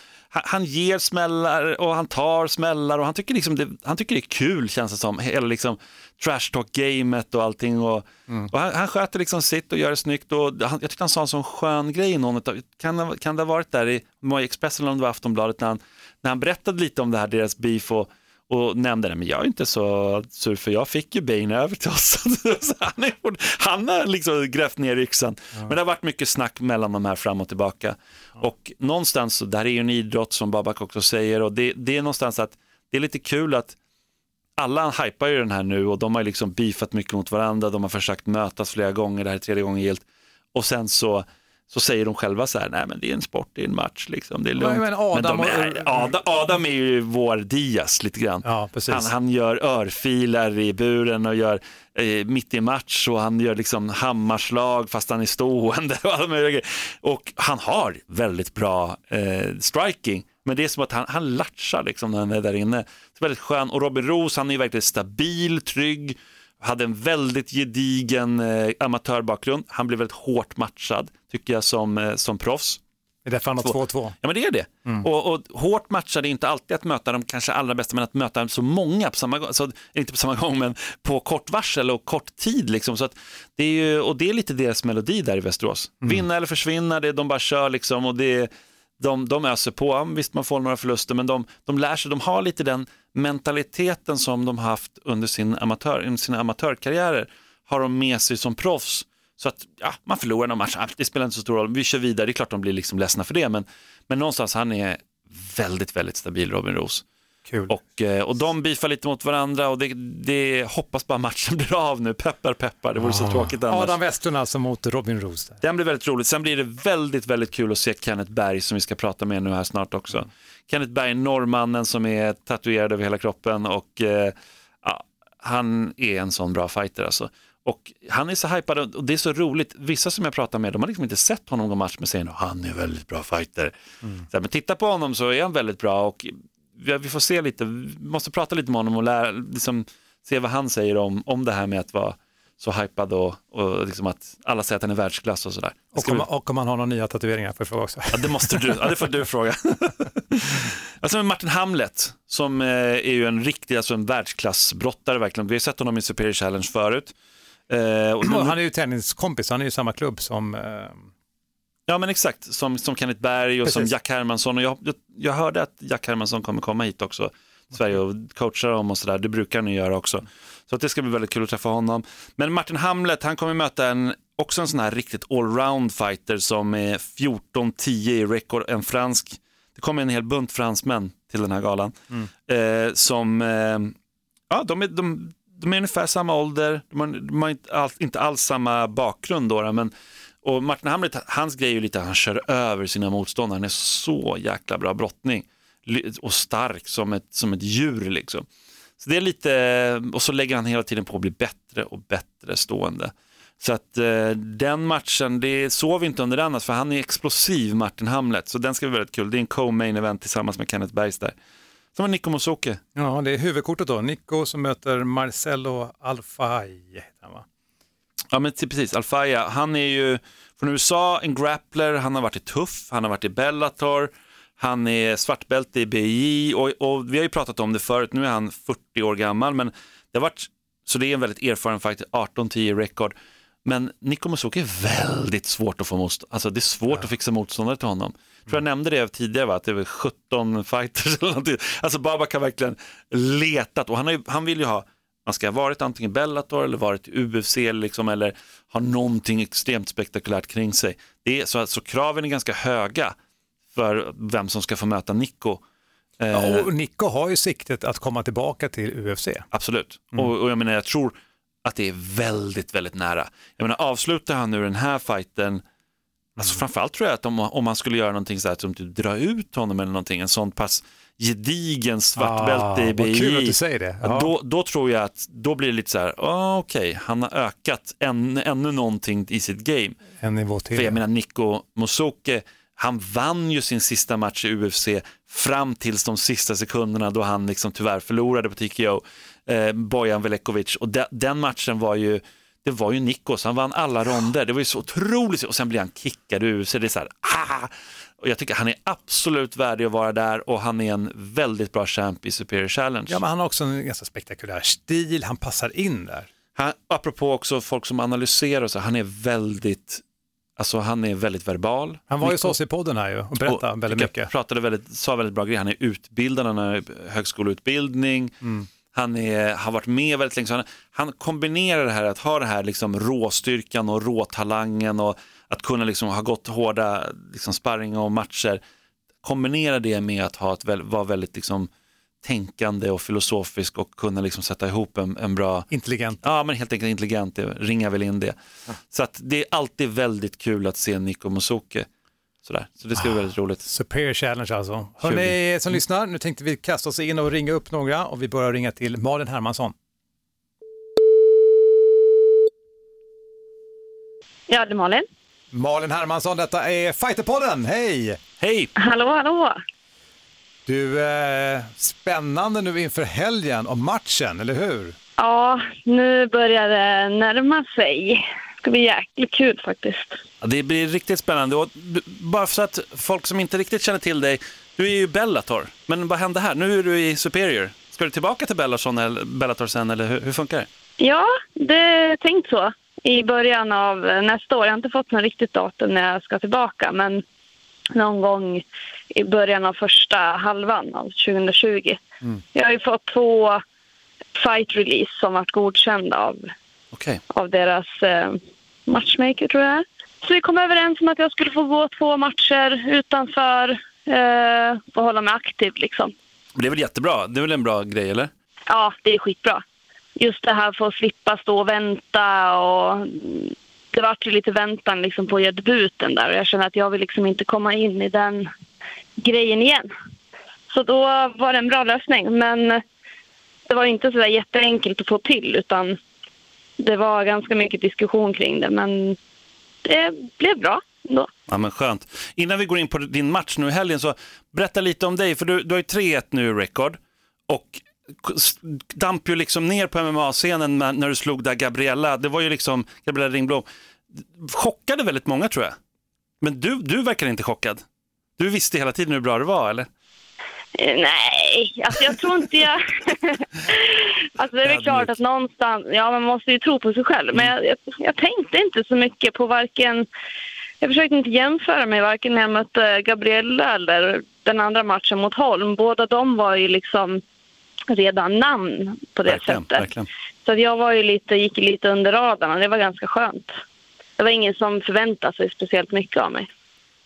han, ger smällar och han tar smällar och han tycker, liksom det, han tycker det är kul känns det som, hela liksom trash talk-gamet och allting och, och han, han sköter liksom sitt och gör det snyggt och han, jag tyckte han sa en sån skön grej i någon utav, kan, det- kan det ha varit där i Expressen eller om det var Aftonbladet när han, när han berättade lite om det här, deras beef och och nämnde det, men jag är inte så sur för jag fick ju Bane över till oss. Han, är, han har liksom grävt ner yxan. Men det har varit mycket snack mellan de här fram och tillbaka. Och någonstans, så- det här är ju en idrott som Babak också säger och det, det är någonstans att det är lite kul att alla hypar ju den här nu och de har liksom beefat mycket mot varandra, de har försökt mötas flera gånger, det här är tredje gången gilt. Och sen så, så säger de själva så här, nej men det är en sport, det är en match, liksom, det är lugnt. men Adam de är, Adam, Adam är ju vår Diaz lite grann. Ja. Han, han gör örfilar i buren och gör eh, mitt i match och han gör liksom hammarslag fast han är stående och alla möjliga grejer. Och han har väldigt bra eh, striking. Men det är som att han, han latchar liksom när han är där inne. Så väldigt skön. Och Robin Roos, han är ju verkligen stabil, trygg, hade en väldigt gedigen eh, amatörbakgrund. Han blev väldigt hårt matchad, tycker jag, som, eh, som proffs. Det är därför han har 2-2. Ja men det är det. Och, och hårt matchade är inte alltid att möta de kanske allra bästa, men att möta så många på samma gång, så, inte på samma gång, men på kort varsel och kort tid. Liksom. Så att det är ju, och det är lite deras melodi där i Västerås. Vinna eller försvinna, det, de bara kör liksom och det, de, de öser på, visst man får några förluster, men de, de lär sig, de har lite den mentaliteten som de haft under sin amatör, sina amatörkarriärer, har de med sig som proffs. Så att ja, man förlorar någon match, det spelar inte så stor roll, vi kör vidare, det är klart de blir liksom ledsna för det, men, men någonstans han är väldigt, väldigt stabil Robin Roos. Kul. Och, eh, och de beefar lite mot varandra och det, det hoppas bara matchen blir av nu, peppar peppar, det vore så tråkigt annars. Adam Westlund alltså mot Robin Roos. Den blir väldigt roligt. Sen blir det väldigt, väldigt kul att se Kenneth Berg som vi ska prata med nu här snart också. Kenneth Berg, norrmannen som är tatuerad över hela kroppen och eh, han är en sån bra fighter alltså. Och han är så hypad och det är så roligt. Vissa som jag pratar med, de har liksom inte sett honom gå match med säger att han är en väldigt bra fighter. Så här, men titta på honom så är han väldigt bra och vi får se lite, vi måste prata lite med honom och lära, liksom, se vad han säger om, om det här med att vara så hypad och, och liksom att alla säger att han är världsklass och sådär. Och om, och om han har några nya tatueringar får jag fråga också. Ja, det måste du, ja, det får du fråga. alltså Martin Hamlet, som eh, är ju en riktig, alltså en världsklassbrottare verkligen. Vi har sett honom i Superior Challenge förut. Eh, och, han är ju tenniskompis, han är ju samma klubb som... Eh, ja men exakt, som, som Kenneth Berg och som Precis. Jack Hermansson. Och jag, jag, jag hörde att Jack Hermansson kommer komma hit också, Sverige och coacha dem och sådär. Det brukar han ju göra också. Så att det ska bli väldigt kul att träffa honom. Men Martin Hamlet, han kommer möta en, också en sån här riktigt allround fighter som är 14-10 i rekord, en fransk. Det kommer en hel bunt fransmän till den här galan. Eh, som, eh, ja de är, de, de är ungefär samma ålder, de har, de har inte, all, inte alls samma bakgrund då, men och Martin Hamlet, hans grej är ju lite att han kör över sina motståndare. Han är så jäkla bra brottning och stark som ett, som ett djur liksom. Så det är lite, och så lägger han hela tiden på att bli bättre och bättre stående. Så att eh, den matchen, det sov vi inte under den, för han är explosiv Martin Hamlet. Så den ska bli väldigt kul. Det är en co-main event tillsammans med Kenneth Bergs där. Som var Nico Mosoke. ja, det är huvudkortet då. Nico som möter Marcelo Alfai. Ja men precis, Alfaya, han är ju från USA, en grappler, han har varit i Tuff, han har varit i Bellator, han är svartbälte i BI och, och vi har ju pratat om det förut, nu är han 40 år gammal, men det har varit, så det är en väläldigt erfaren fighter, 18-10 rekord. Men Nico Musoke är väldigt svårt att få motstånd, alltså det är svårt att fixa motståndare till honom. Jag tror jag nämnde det tidigare, va? att det är väl 17 fighters eller någonting. Alltså Babak har verkligen letat och han, har ju, han vill ju ha man ska ha varit antingen Bellator eller varit i UFC liksom, eller ha någonting extremt spektakulärt kring sig. Det är, så, så kraven är ganska höga för vem som ska få möta Nico. Eh, Ja, och Nico har ju siktet att komma tillbaka till UFC. Absolut. Och, och jag menar, jag tror att det är väldigt, väldigt nära. Jag menar, avslutar han nu den här fighten, alltså framförallt tror jag att om, om man skulle göra någonting så här som typ dra ut honom eller någonting, en sån pass gedigen svartbälte Ah, i vad BI. kul att du säger det. Ja. Då, då tror jag att då blir det lite så här, ah, okej, han har ökat än, ännu någonting i sitt game. En nivå till. För jag menar Nico Mosoke, han vann ju sin sista match i UFC fram tills de sista sekunderna då han liksom tyvärr förlorade på TKO, eh, Bojan Velekovic. Och de, den matchen var ju, det var ju Nikos, han vann alla ronder. Det var ju så otroligt, och sen blir han kickad ur UFC. Det är så här, ah! Och jag tycker han är absolut värdig att vara där och han är en väldigt bra champ i Superior Challenge. Ja, men han har också en ganska spektakulär stil, han passar in där. Han, apropå också folk som analyserar så, han är väldigt, alltså han är väldigt verbal. Han var ju hos oss i podden här ju och berättade och väldigt mycket. Pratade väldigt, sa väldigt bra grejer. Han är utbildad, han har högskoleutbildning, Mm. han är, har varit med väldigt länge. Han, han kombinerar det här att ha det här liksom råstyrkan och råtalangen och att kunna liksom ha gått hårda liksom sparring och matcher. Kombinera det med att ha ett, vara väldigt liksom tänkande och filosofisk och kunna liksom sätta ihop en, en bra Intelligent. Ja, men helt enkelt intelligent, det ringar väl in det. Så att det är alltid väldigt kul att se Nico Musoke. Sådär. Så det ska bli väldigt roligt. Superior Challenge alltså. Hörrni som lyssnar, nu tänkte vi kasta oss in och ringa upp några och vi börjar ringa till Malin Hermansson. Ja, det är Malin. Malin Hermansson, detta är Fighterpodden, hej! Hej! Hallå, hallå. Du, eh, spännande nu inför helgen och matchen, eller hur? Ja, nu börjar det närma sig. Det ska bli jäkligt kul faktiskt. Ja, det blir riktigt spännande. Och bara så att folk som inte riktigt känner till dig, du är ju Bellator. Men vad hände här? Nu är du i Superior. Ska du tillbaka till Bellator sen, eller hur, hur funkar det? Ja, det är tänkt så. I början av nästa år. Jag har inte fått något riktigt datum när jag ska tillbaka, men någon gång i början av första halvan av 2020. Jag har ju fått två fight release som varit godkända av, Okej. av deras eh, matchmaker tror jag. Så vi kom överens om att jag skulle få gå två matcher utanför eh, och hålla mig aktiv liksom. Men Det är väl jättebra? Det är väl en bra grej, eller? Ja, det är skitbra. Just det här för att slippa stå och vänta och det vart ju lite väntan liksom på att göra debuten där och jag kände att jag vill liksom inte komma in i den grejen igen. Så då var det en bra lösning men det var inte så där jätteenkelt att få till utan det var ganska mycket diskussion kring det men det blev bra ändå. Ja, men skönt. Innan vi går in på din match nu i helgen, så berätta lite om dig, för du, du har ju 3-1 nu i record och damp ju liksom ner på MMA-scenen när du slog där Gabriella. Det var ju liksom Gabriella Ringblom. Chockade väldigt många tror jag. Men du, du verkar inte chockad. Du visste hela tiden hur bra det var, eller? Eh, Nej, alltså jag tror inte jag... alltså det är väl klart att någonstans, ja man måste ju tro på sig själv. Men jag, jag, jag tänkte inte så mycket på varken... Jag försökte inte jämföra mig varken när jag mötte Gabriella eller den andra matchen mot Holm. Båda de var ju liksom redan namn på det Verkligen, sättet. verkligen. Så att jag var ju lite, gick lite under radarn och det var ganska skönt. Det var ingen som förväntade sig speciellt mycket av mig.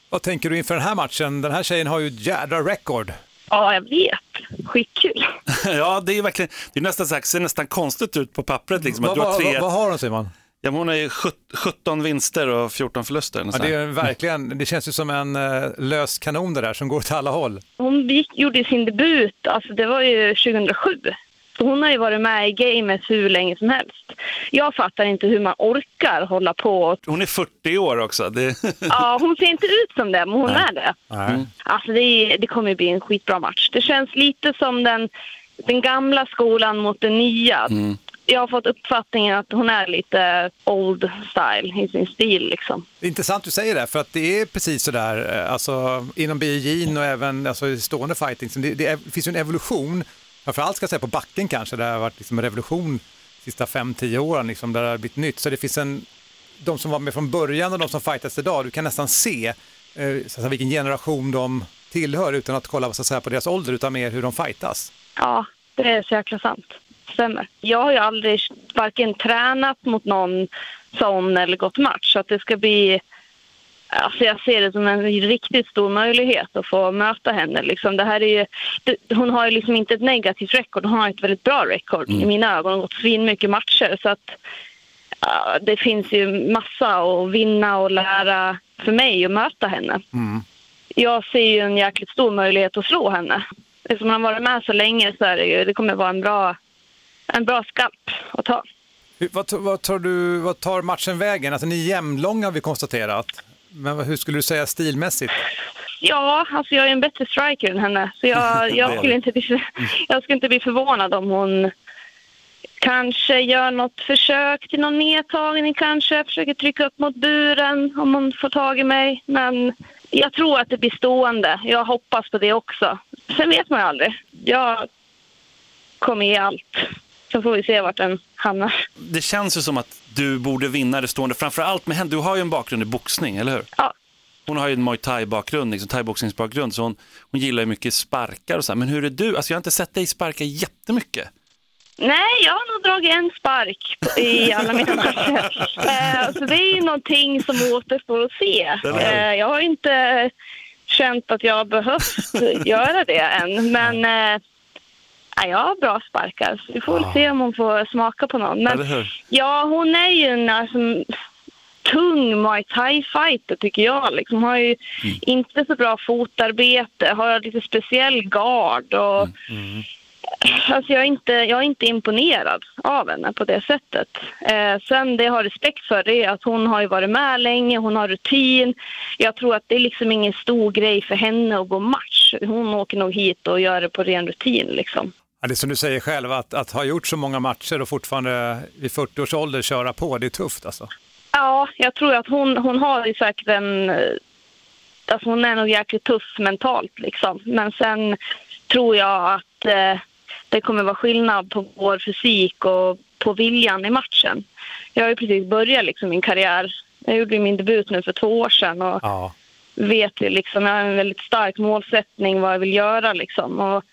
Vad tänker du inför den här matchen? Den här tjejen har ju ett jädra record. Ja, jag vet. Skitkul. ja, det är verkligen, det är nästan så här, ser nästan konstigt ut på pappret. Liksom, att Vad, du har tre, vad, vad har hon Simon? Ja, hon har ju sjut- 17 vinster och 14 förluster. Ja, det, är verkligen, det känns ju som en uh, lös kanon det där som går åt alla håll. Hon gick, gjorde sin debut, alltså det var ju 2007. Så hon har ju varit med i gamet hur länge som helst. Jag fattar inte hur man orkar hålla på. Hon är 40 år också. Det... Ja, hon ser inte ut som det, men hon Nej. är det. Nej. Alltså det, det kommer ju bli en skitbra match. Det känns lite som den, den gamla skolan mot den nya. Jag har fått uppfattningen att hon är lite old style i sin stil liksom. Det är intressant du säger det, för att det är precis sådär, eh, alltså inom biologin och även alltså, i stående fighting, så det, det, är, det finns ju en evolution, framförallt ska jag säga på backen kanske, där det har varit liksom en revolution de sista 5-10 åren, liksom, där det har blivit nytt. Så det finns en, de som var med från början och de som fightas idag, du kan nästan se eh, så vilken generation de tillhör utan att kolla så att säga, på deras ålder, utan mer hur de fightas. Ja, det är så jäkla sant. Stämmer. Jag har ju aldrig varken tränat mot någon sån eller gått match. Så att det ska bli... Alltså jag ser det som en riktigt stor möjlighet att få möta henne. Liksom det här är ju, det, hon har ju liksom inte ett negativt record, hon har ett väldigt bra record i mina ögon. Hon har gått svin mycket matcher. Så att, ja, det finns ju massa att vinna och lära för mig att möta henne. Jag ser ju en jäkligt stor möjlighet att slå henne. Eftersom hon har varit med så länge så är det ju, det kommer vara en bra, en bra skalp att ta. Hur, vad, vad, tar du, vad tar matchen vägen? Alltså ni är jämnlånga har vi konstaterat, men hur skulle du säga stilmässigt? Ja, alltså jag är en bättre striker än henne. Så jag, jag, skulle inte bli, för- jag skulle inte bli förvånad om hon kanske gör något försök till någon nedtagning kanske. Försöker trycka upp mot buren om hon får tag i mig. Men jag tror att det blir stående. Jag hoppas på det också. Sen vet man ju aldrig. Jag kommer ge allt. Så får vi se vart den hamnar. det känns ju som att du borde vinna det stående, framför allt med henne. Du har ju en bakgrund i boxning, eller hur? Ja. Hon har ju en muay thai-bakgrund, liksom thaiboxningsbakgrund, så hon, hon gillar ju mycket sparkar och så här. Men hur är du? Alltså jag har inte sett dig sparka jättemycket. Nej, jag har nog dragit en spark i alla mina matcher. Eh, Så det är ju någonting som återstår att se. Eh, Jag har inte känt att jag har behövt göra det än. Men eh, ja, jag har bra sparkar. Så vi får väl se om hon får smaka på någon. Men ja, hon är ju en alltså, tung muay thai-fighter tycker jag. Liksom, har ju inte så bra fotarbete, har lite speciell gard och Alltså jag, är inte, jag är inte imponerad av henne på det sättet. Eh, sen det jag har respekt för det är att hon har ju varit med länge, hon har rutin. Jag tror att det är liksom ingen stor grej för henne att gå match. Hon åker nog hit och gör det på ren rutin liksom. Ja, det är som du säger själv, att, att ha gjort så många matcher och fortfarande vid 40 års ålder köra på, det är tufft alltså. Ja, jag tror att hon, hon har ju säkert en... eh, Alltså hon är nog jäkligt tuff mentalt liksom. Men sen tror jag att eh, det kommer vara skillnad på vår fysik och på viljan i matchen. Jag har ju precis börjat liksom min karriär. Jag gjorde min debut nu för två år sedan och Ja. vet ju liksom, jag har en väldigt stark målsättning vad jag vill göra liksom. Och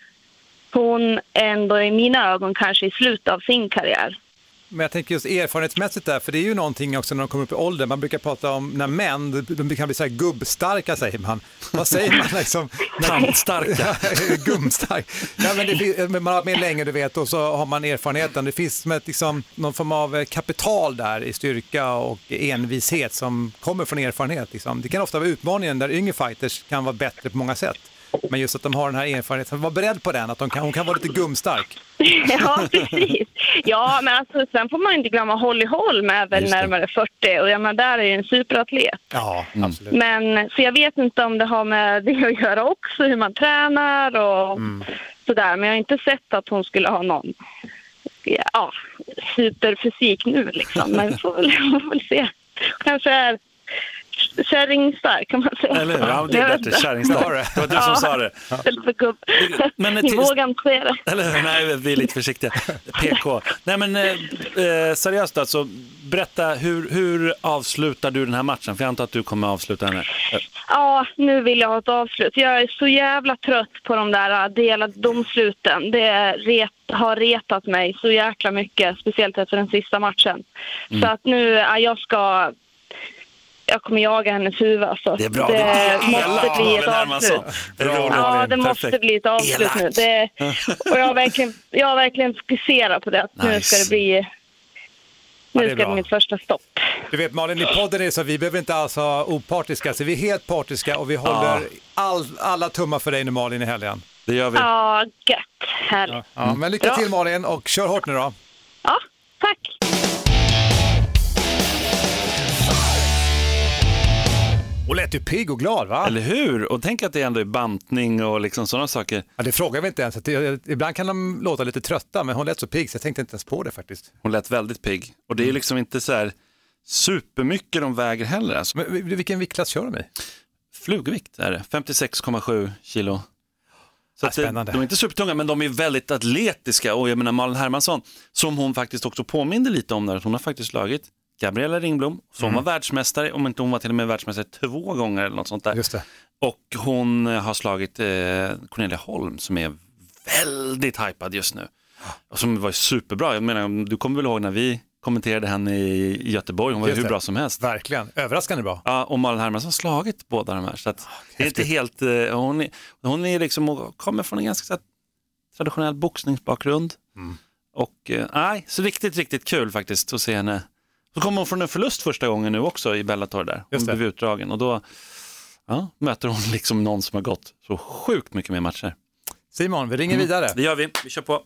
hon ändå i mina ögon kanske i slutet av sin karriär. Men jag tänker just erfarenhetsmässigt där, för det är ju någonting också när de kommer upp i åldern. Man brukar prata om när män, de kan bli så här gubbstarka säger man. Vad säger man liksom? Tandstarka. Gummstark. Ja, men det, man har varit med länge du vet och så har man erfarenheten. Det finns som ett, liksom, någon form av eh, kapital där i styrka och envishet som kommer från erfarenhet. Liksom. Det kan ofta vara utmaningen där yngre fighters kan vara bättre på många sätt. Men just att de har den här erfarenheten, var beredd på den, att de kan, hon kan vara lite gummstark. ja, precis. Ja, men alltså, sen får man inte glömma Holly Holm är väl närmare 40 och jag menar, där är ju en superatlet. Ja, absolut. Men så jag vet inte om det har med det att göra också, hur man tränar och sådär. Men jag har inte sett att hon skulle ha någon ja, superfysik nu liksom. Men vi får väl, får väl se. Kanske är kärringstark kan man säga. Eller hur? Ja, det är bättre. Kärringstark. Det var du som Ja. sa det. Gubb. Men Ni till- vågar inte säga det. Eller hur? Nej, vi är lite försiktiga. PK. Nej, men eh, eh, seriöst alltså. Berätta, hur, hur avslutar du den här matchen? För jag antar att du kommer avsluta henne. Eh, Ja, nu vill jag ha ett avslut. Jag är så jävla trött på de där äh, delade domsluten. Det ret, har retat mig så jäkla mycket, speciellt efter den sista matchen. Mm. Så att nu, ja, jag ska... Jag kommer jaga hennes huvud alltså. Det är bra. Det är måste bli ett avslut. Det roligt. Ja, det måste Perfekt. bli ett avslut nu. Det, och jag har verkligen, jag har verkligen fokuserat på det. Att Nu Nice. ska det bli... Ja, Nu det ska det bli mitt första stopp. Du vet Malin, i podden är det så att vi behöver inte alls vara opartiska, så vi är helt partiska och vi håller all, alla tummar för dig nu Malin i helgen. Det gör vi. Ja, gött. Härligt. Ja, men lycka Bra. till Malin och kör hårt nu då. Ja, tack. Och lät ju pigg och glad va? Eller hur? Och tänk att det ändå är bantning och liksom sådana saker. Ja, det frågar vi inte ens. Det, ibland kan de låta lite trötta, men hon lät så pigg så jag tänkte inte ens på det faktiskt. Hon lät väldigt pigg. Och det är liksom inte så här supermycket de väger heller. Alltså. Men vilken viktklass kör de i? Flugvikt är det, 56,7 kilo. Så Ja, det, de är inte supertunga, men de är väldigt atletiska. Och jag menar Malin Hermansson, som hon faktiskt också påminde lite om där, att hon har faktiskt slagit Gabriella Ringblom, som var världsmästare, om inte hon var till och med världsmästare två gånger eller något sånt där. Just det. Och hon eh, har slagit eh, Cornelia Holm som är väldigt hypad just nu. Och som var superbra. Jag menar, du kommer väl ihåg när vi kommenterade henne i Göteborg, hon var hur bra som helst. Verkligen, överraskande bra. Ja, och Malin Hermansson har slagit båda de här. Så att det är inte helt, eh, hon, är, hon är liksom, kommer från en ganska här, traditionell boxningsbakgrund. Mm. Och eh, nej, så riktigt, riktigt kul faktiskt att se henne. Så kommer hon från en förlust första gången nu också i Bellator där. Hon blev utdragen och då ja, möter hon liksom någon som har gått så sjukt mycket mer matcher. Simon, vi ringer vidare. Det gör vi, vi kör på.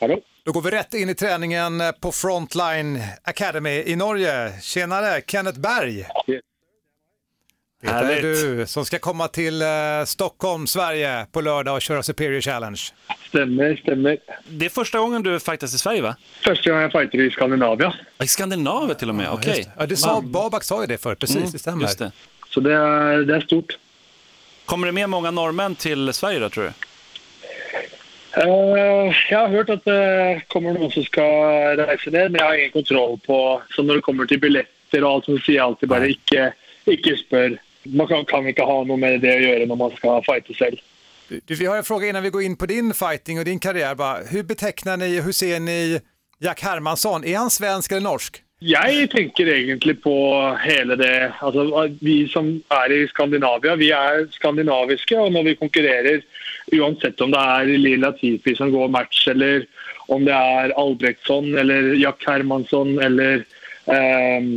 Hallå? Då går vi rätt in i träningen på Frontline Academy i Norge. Tjenare, Kenneth Berg. Det är Härligt. du som ska komma till eh, Stockholm, Sverige på lördag och köra Superior Challenge. Stämmer, stämmer. Det är första gången du fightas i Sverige va? Första gången jag fighter i Skandinavien. I Skandinavien till och med, okej. Det. Ja, det sa, Babak sa ju det förut, precis, Mm, det stämmer. Just det. Så det är, det är stort. Kommer det med många norrmän till Sverige då tror du? Eh, jag har hört att det kommer någon som ska resa ner, men jag har ingen kontroll på Så när det kommer till biljetter och allt så säger jag alltid bara inte, inte spör. Man kan, kan inte ha något med det att göra när man ska fighta själv. Du, vi har en fråga innan vi går in på din fighting och din karriär. Bara, hur betecknar ni, hur ser ni Jack Hermansson? Är han svensk eller norsk? Jeg tenker egentlig på hele det altså Vi som er i Skandinavia, vi er skandinaviske. Og når vi konkurrerer, uansett om det er Lila Tipi som går match, eller om det er Albrektsson eller Jack Hermansson eller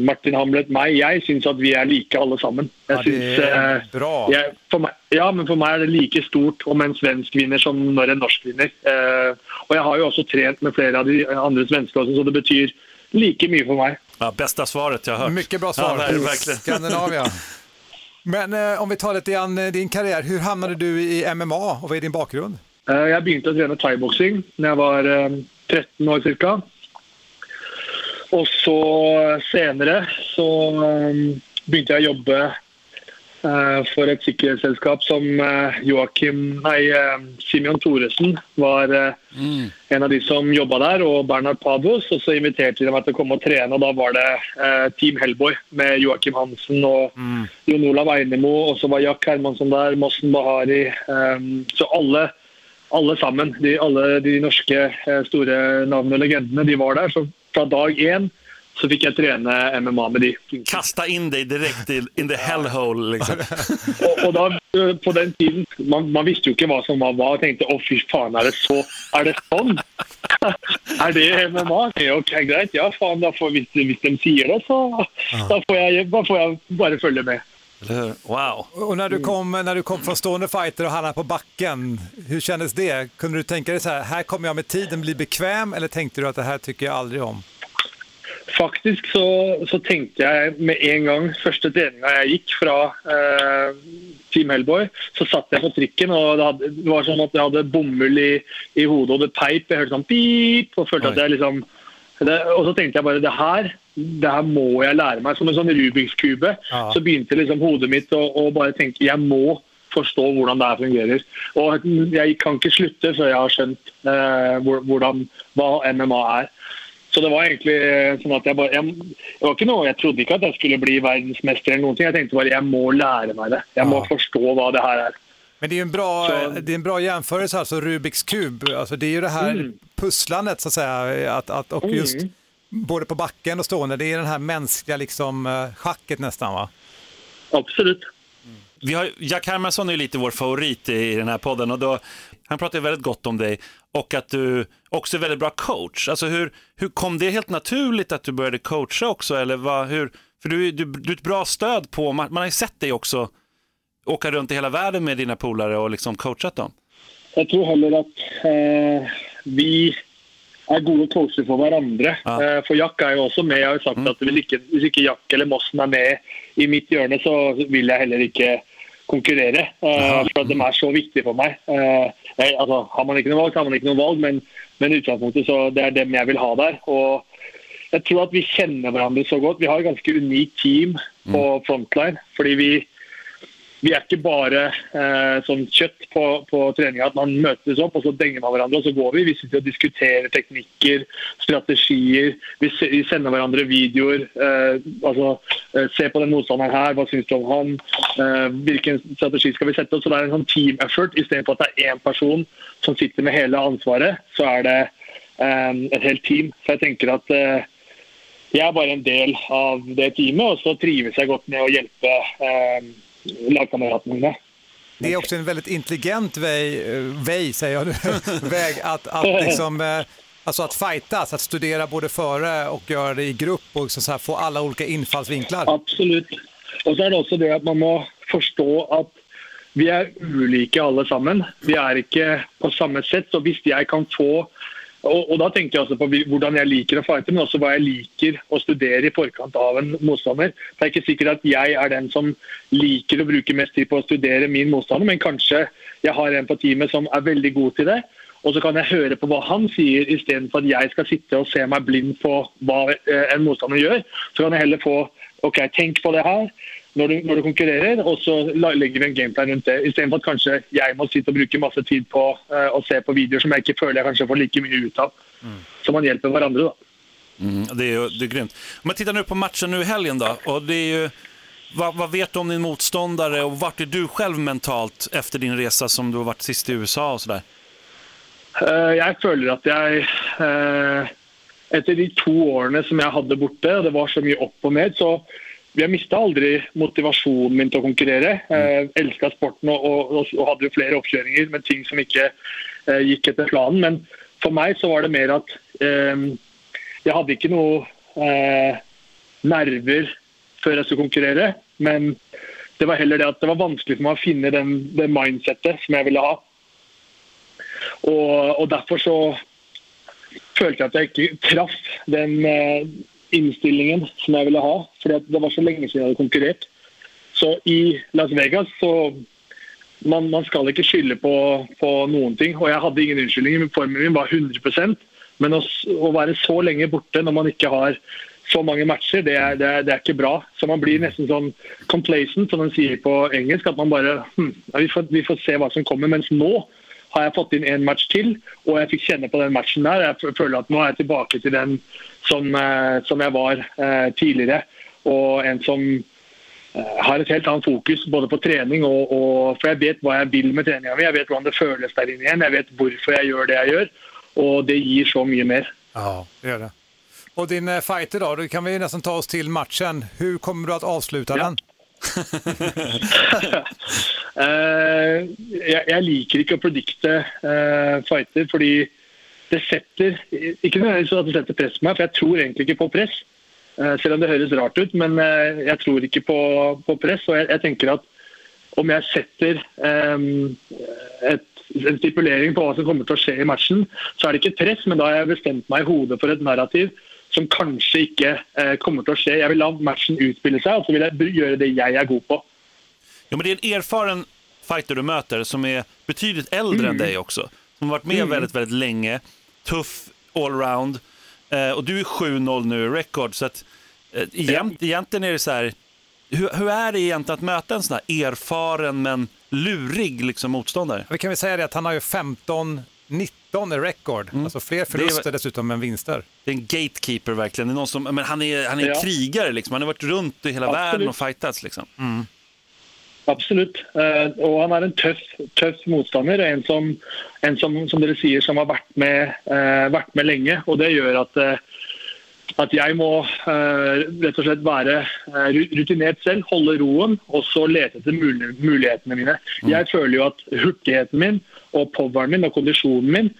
Martin Hamlet meg, jeg syns at vi er like alle sammen. Jeg Ja, det synes, är eh, bra. jeg, meg, ja, men for meg er det like stort om en svensk vinner som når en norsk vinner. Eh, og jeg har jo også trent med flere av de andre svenske også, så det betyr like mye for meg. Ja, bästa svaret jag har hört. Mycket bra svar. Ja, ver- verkligen. Skandinavien. Men eh, om vi tar lite grann eh, din karriär, hur hamnade du i MMA och vad är din bakgrund? Eh, Jeg begynte å trene thaiboksing da jeg var eh, 13 år ca. Og så senere så eh, begynte jeg å jobbe eh, for et sikkerhetsselskap som eh, Joakim, nei, eh, Simeon Thoresen var eh, en av de som jobba der, og Bernhard Pavos. Og så inviterte de meg til å komme og trene, og da var det Team Hellboy med Joakim Hansen og Jon Olav Einemo, og så var Jack Hermansson der, Mossen Bahari. så alle alle sammen, de, alle de norske store navnene og legendene, de var der. Så fra dag én så fikk jeg trene MMA med de. Kasta in dig direkt i, in the hellhole liksom. Og, og da, eh, på den tiden, man, man visste jo ikke hva som var hva. og tenkte å fy faen, er det så, er det sånn? er det MMA? Ja, Ok, greit, ja faen, da får, hvis de sier det, så da får, jeg, da får jeg bare følge med. Wow. Och när du kom, när du kom från stående fighter och hamnade på backen, hur kändes det? Kunde du tänka dig så här, här kommer jag med tiden bli bekväm eller tänkte du att det här tycker jag aldrig om? Faktisk så, så tenkte jeg med en gang første treninga jeg gikk fra eh, Team Hellboy, så satt jeg på trikken, og det, hadde, det var sånn at jeg hadde bomull i, i hodet og det peip. Jeg hørte sånn pip, og følte at jeg liksom det, Og så tenkte jeg bare det her, det her må jeg lære meg. Som en sånn Rubiks kube. Ja. Så begynte liksom hodet mitt å, å bare tenke jeg må forstå hvordan det her fungerer. Og jeg kan ikke slutte før jeg har skjønt eh, hvor- hvordan, hva MMA er. Så det var egentlig eh, sånn at jeg bare jeg, det var ikke noe, jeg trodde ikke at jeg skulle bli verdensmester eller noen ting. Jeg tenkte bare jeg må lære meg det. Jeg må forstå hva det her er. Men det är en bra, det är en bra jämförelse, alltså Rubiks kub. Alltså det är ju det här Mm. pusslandet så att säga, att, att, och just Mm. Både på backen och stående, det är den här mänskliga liksom, eh, schacket nästan va? Absolut. Vi har, Jack Hermansson är ju lite vår favorit i, i den här podden och då, han pratar ju väldigt gott om dig och att du också är väldigt bra coach. Alltså hur, hur kom det helt naturligt att du började coacha också? Eller vad, hur, för du, du, du är ett bra stöd på, man, man har ju sett dig också åka runt i hela världen med dina polare och liksom coachat dem. Jeg tror heller at eh, vi er gode coacher for hverandre. Eh, for Jack er jo også med. Jeg har jo sagt at hvis ikke, hvis ikke Jack eller Mossen er med i mitt hjørne, så vil jeg heller ikke konkurrere. Eh, for at de er så viktige for meg. Eh, jeg, altså, har man ikke noe valg, så har man ikke noe valg, men, men utgangspunktet så det er dem jeg vil ha der. Og jeg tror at vi kjenner hverandre så godt. Vi har et ganske unikt team på frontline. fordi vi vi är inte bara eh, som kött på, på träningen, att man möts upp och så dänger man varandra och så går vi. Vi sitter och diskuterar tekniker, strategier. Vi, vi sänder varandra videor. Eh, alltså, eh, Se på den motståndaren här, vad syns du om han? Eh, vilken strategi ska vi sätta? Så Det är en sån team effort Istället för att det är en person som sitter med hela ansvaret. Så är det eh, ett helt team. Så jag tänker att eh, jag är bara en del av det teamet, och så trivs jag gott med att hjälpa eh, mine. Det är också en väldigt intelligent väg, väg säger jag nu, väg att, att, liksom, eh, alltså att fightas, att studera både före och göra det i grupp och liksom så här få alla olika infallsvinklar. Absolutt. Og så er det også det at man må forstå at vi er ulike alle sammen. Vi er ikke på samme sett. Så hvis jeg kan få og, og da tenker jeg også alltså på hur hvordan jeg liker å fighte, men også hva jeg liker å studere i forkant av en motstander. Det er ikke sikkert at jeg er den som liker å bruke mest tid på å studere min motstander, men kanskje jeg har en på teamet som er veldig god til det. Og så kan jeg høre på hva han sier, istedenfor at jeg skal sitte og se meg blind på hva eh, en motstander gjør. Så kan jeg heller få OK, tenk på det her når du, når du konkurrerer, og så legger vi en gameplan rundt det. Istedenfor at kanskje jeg må sitte og bruke masse tid på eh, å se på videoer som jeg ikke føler jeg kanskje får like mye ut av. Så man hjelper hverandre, da. Mm, det, är ju, det är grymt. Om man tittar nu på matchen nu i helgen då, och det är ju, vad, vad vet du om din motståndare och vart är du själv mentalt efter din resa som du har varit sist i USA och sådär? Eh, Jeg føler at jeg eh, Etter de to årene som jeg hadde borte, og det var så mye opp og ned, så jeg mista aldri motivasjonen min til å konkurrere. Jeg elska sporten og, og, og hadde flere oppkjøringer med ting som ikke eh, gikk etter planen. Men for meg så var det mer at eh, jeg hadde ikke noe eh, nerver før jeg skulle konkurrere. Men det var heller det at det var vanskelig for meg å finne den, det mindsettet som jeg ville ha. Og, og derfor så følte jeg at jeg ikke traff den eh, inställningen som jag ville ha. för det var så länge sedan jag hade konkurrerat. Så i Las Vegas så man, man ska inte skylla på, på någonting. Och jag hade ingen unnskyldninger. men Formen min var 100 Men att, att vara så länge borta när man inte har så många matcher, det är det, är, det är inte bra. Så man blir nästan sån complacent, som man säger på engelska, att man bara, hm, ja, vi, får, vi får se vad som kommer. Men nu har jeg fått inn en match til, og jeg fikk kjenne på den matchen der. Jeg føler at nå er jeg tilbake til den som, eh, som jeg var eh, tidligere. Og en som eh, har et helt annet fokus både på trening og, og For jeg vet hva jeg vil med treninga mi, jeg vet hvordan det føles der inne igjen, jeg vet hvorfor jeg gjør det jeg gjør. Og det gir så mye mer. Ja, det gör det. Och din eh, fighter då, då kan vi nästan ta oss till matchen. Hur kommer du att avsluta den? Uh, jeg, jeg liker ikke å predikte uh, fighter, fordi det setter Ikke nødvendigvis at det setter press på meg, for jeg tror egentlig ikke på press. Uh, selv om det høres rart ut, men eh, jeg tror ikke på, på press. Og jeg, jeg tenker at om jeg setter um, et, en stipulering på hva som kommer til å skje i matchen, så er det ikke et press, men da har jeg bestemt meg i hodet for et narrativ som kanskje ikke eh, kommer til å skje. Jeg vil la matchen utspille seg, og så vil jeg br- gjøre det jeg er god på. Ja, men det är en erfaren fighter du möter som är betydligt äldre än dig också. Som har varit med Mm. väldigt, väldigt länge. Tuff allround. Eh, och du är 7-0 nu i record. Så att, eh, egent, egentligen är det så här, hur, hur är det egentligen att möta en sån här erfaren men lurig liksom, motståndare? Vi kan väl säga det att han har ju 15, 19 i record. Alltså fler förluster dessutom än vinster. Det är en gatekeeper verkligen. Det är någon som, men han är, han är Ja. krigare, liksom. han har varit runt i hela Absolut. världen och fightats. Liksom. Absolutt. Eh, og han er en tøff, tøff motstander. En som, en som, som dere sier, som har vært med, eh, vært med lenge. Og det gjør at, eh, at jeg må eh, rett og slett være ru- rutinert selv, holde roen og så lete etter mul mulighetene mine. Jeg føler jo at hurtigheten min og poweren min og kondisjonen min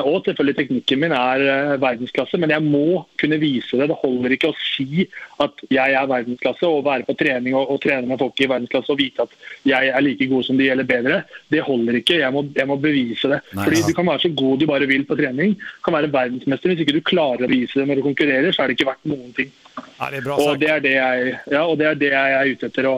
og selvfølgelig teknikken min er eh, verdensklasse, men jeg må kunne vise det. Det holder ikke å si at jeg er verdensklasse og være på trening og, og trene med folk i verdensklasse og vite at jeg er like god som de eller bedre. Det holder ikke. Jeg må, jeg må bevise det. Nei, Fordi. Du kan være så god du bare vil på trening, kan være verdensmester. Hvis ikke du klarer å bevise det når du konkurrerer, så er det ikke verdt noen ting. Ja, det Og det er det jeg, ja, og det er det jeg er ute etter å,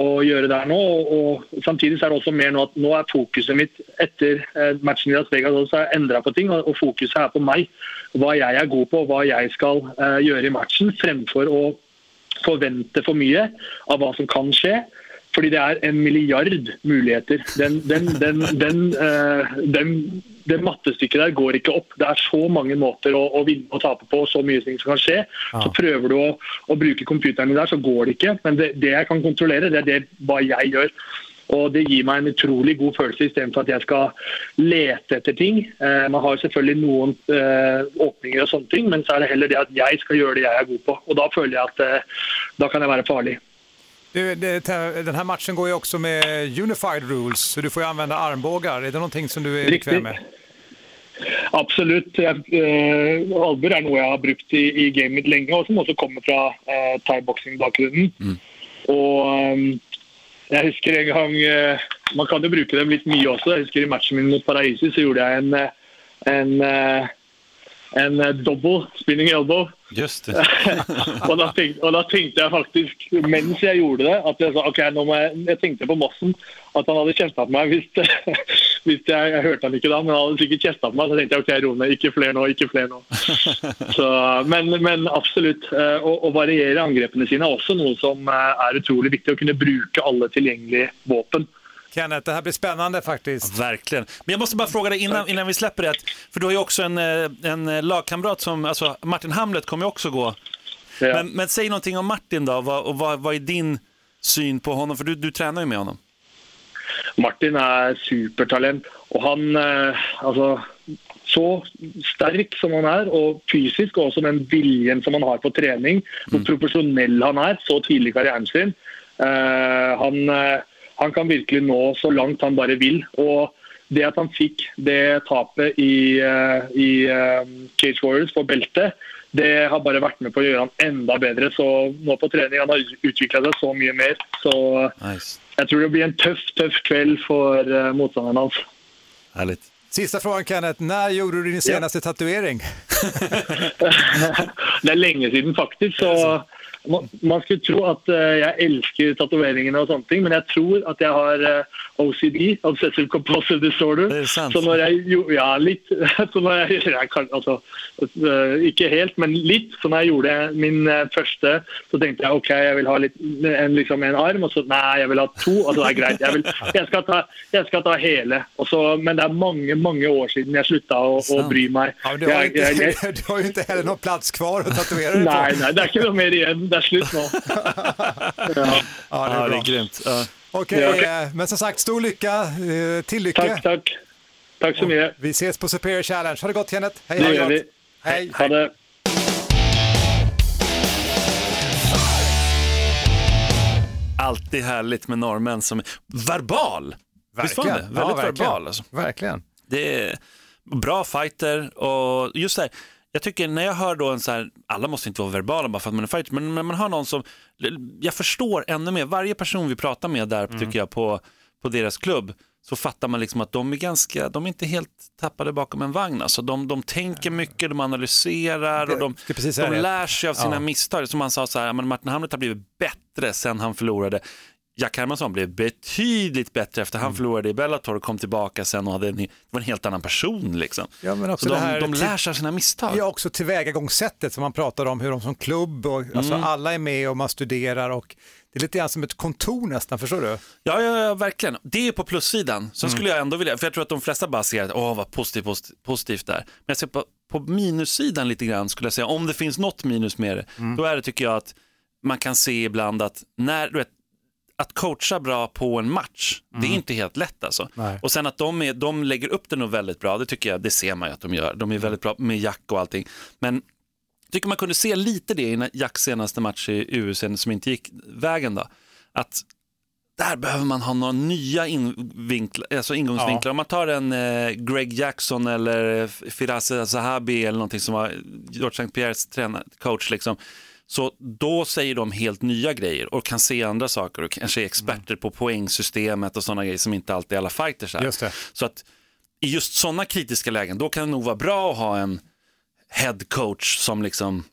å gjøre der nå. Og, og Samtidig er det også mer nå at nå er fokuset mitt etter eh, matchen i Las Vegas også endra på ting. Og, og fokuset er på meg. Hva jeg er god på, hva jeg skal eh, gjøre i matchen. Fremfor å forvente for mye av hva som kan skje. Fordi det er en milliard muligheter. Den, den, den, den, den, det mattestykket der går ikke opp. Det er så mange måter å, å vinne og tape på, så mye ting som kan skje. Så prøver du å, å bruke computeren din der, så går det ikke. Men det, det jeg kan kontrollere, det er det, hva jeg gjør. Og Det gir meg en utrolig god følelse istedenfor at jeg skal lete etter ting. Eh, man har selvfølgelig noen eh, åpninger, og sånne ting, men så er det heller det at jeg skal gjøre det jeg er god på. Og Da føler jeg at eh, da kan jeg være farlig. Du, det, den här matchen går ju också med unified rules, så du får ju använda armbågar. Är det någonting som du är Riktig. bekväm med? Absolutt. Jeg, eh, albuer er noe jeg har brukt i, i gamet mitt lenge, og som også kommer fra eh, thaiboksing-bakgrunnen. Og eh, jeg husker en gang eh, Man kan jo bruke dem litt mye også. Jeg husker I matchen min mot Paraisi så gjorde jeg en, eh, en, eh, en eh, double spinning elbow. Just det. og, da tenkte, og da tenkte jeg faktisk, mens jeg gjorde det, at jeg sa ok, nå må jeg, jeg tenkte på Mossen at han hadde kjefta på meg hvis, hvis jeg, jeg hørte han ikke da, men han hadde sikkert kjefta på meg. Så tenkte jeg ok, ro ned, ikke flere nå, ikke flere nå. Så, men, men absolutt. eh, Å, å variere angrepene sine er også noe som eh, er utrolig viktig. Å kunne bruke alle tilgjengelige våpen. Kenneth, det här blir spännande faktiskt. Verkligen. Men jag måste bara fråga dig innan, innan vi släpper det, för du har ju också en, eh, en lagkamrat som, alltså Martin Hamlet kommer ju också gå. Ja. Men, men säg någonting om Martin då, vad, och vad, vad är din syn på honom? För du, du tränar ju med honom. Martin er supertalent. Og han eh, altså, Så sterk som han er, og fysisk, og også den viljen som han har på trening, hvor profesjonell han er så tidlig i karrieren sin. Eh, han, eh, han kan virkelig nå så langt han bare vil. og det at han fikk det tapet i, eh, i eh, Cage Warriors for beltet, det har bare vært med på å gjøre han enda bedre. Så nå på trening han har utvikla seg så mye mer. Så Nice. jeg tror det blir en tøff, tøff kveld for uh, motstanderen hans. Härligt. Sista frågan Kenneth, när gjorde du din senaste tatuering? det er lenge siden, faktisk. Så Man, skulle tro at eh, jeg elsker tatoveringene og sånne ting, men jeg tror at jeg har eh, OCD, Obsessive Compulsive Disorder. Det er sant. Så når jeg jo, Ja. Så når jeg, jeg kan, altså, eh, ikke helt, men litt. Så når jeg gjorde min første, så tenkte jeg OK, jeg vil ha litt, en, liksom en arm. Og så nei, jeg vil ha to. Altså, det greit. Jeg, vil, jeg, skal, ta, jeg skal ta hele. Og så, men det er mange, mange år siden jeg slutta å, å bry meg. Ja, du, har jeg- inte, jeg- du har ju inte heller någon plats kvar att tatuera dig på. Nei, nei, det ikke noe mer igjen. Det er slutt nå. Ja. Ja, det är Ja, det är grymt. Ja. Okej, Ja. eh, men som sagt, stor lycka, eh, till lycka. Takk, takk. Takk så mye. Vi ses på Superior Challenge. Ha det gott Kenneth. Hej, Det det gott. vi. Hej. Ha det. Alltid härligt med norrmän som är verbal. Var det? Verkligen. Väldigt Ja, verkligen. verbal. Alltså. Verkligen. Det är bra fighter och just så här, jag tycker när jag hör då en så här, alla måste inte vara verbala bara för att man är fighter, men när man hör någon som, jag förstår ännu mer, varje person vi pratar med där Mm. tycker jag på, på deras klubb, så fattar man liksom att de är ganska, de är inte helt tappade bakom en vagn. Alltså de, de tänker mycket, de analyserar och de, de lär sig av sina Ja. misstag. Som man sa så här, men Martin Hamlet har blivit bättre sen han förlorade. Jack Hermansson blev betydligt bättre efter Mm. han förlorade i Bellator och kom tillbaka sen och hade en, var en helt annan person. Liksom. Ja, men också så de, här de lär sig sina misstag. Ja, också tillvägagångssättet som man pratar om, hur de som klubb och alltså Mm. alla är med och man studerar och det är lite grann som ett kontor nästan, förstår du? Ja, ja, ja, verkligen. Det är på plussidan. Sen Mm. skulle jag ändå vilja, för jag tror att de flesta bara ser att åh vad positivt, positivt, positivt där. Men jag ser på, på minussidan lite grann skulle jag säga, om det finns något minus med det, Mm. då är det tycker jag att man kan se ibland att när, du vet, att coacha bra på en match, det är inte helt lätt alltså. Mm. Nej. Och sen att de, är, de lägger upp det nog väldigt bra, det tycker jag, det ser man ju att de gör. De är väldigt bra med Jack och allting. Men jag tycker man kunde se lite det i Jacks senaste match i UFC som inte gick vägen då. Att där behöver man ha några nya invinklar, alltså ingångsvinklar. Ja. Om man tar en eh, Greg Jackson eller Firas Zahabi eller någonting som var George St. Pierres coach, liksom, så då säger de helt nya grejer och kan se andra saker och kanske är experter på poängsystemet och sådana grejer som inte alltid alla fighters är. Så att i just sådana kritiska lägen, då kan det nog vara bra att ha en head coach som liksom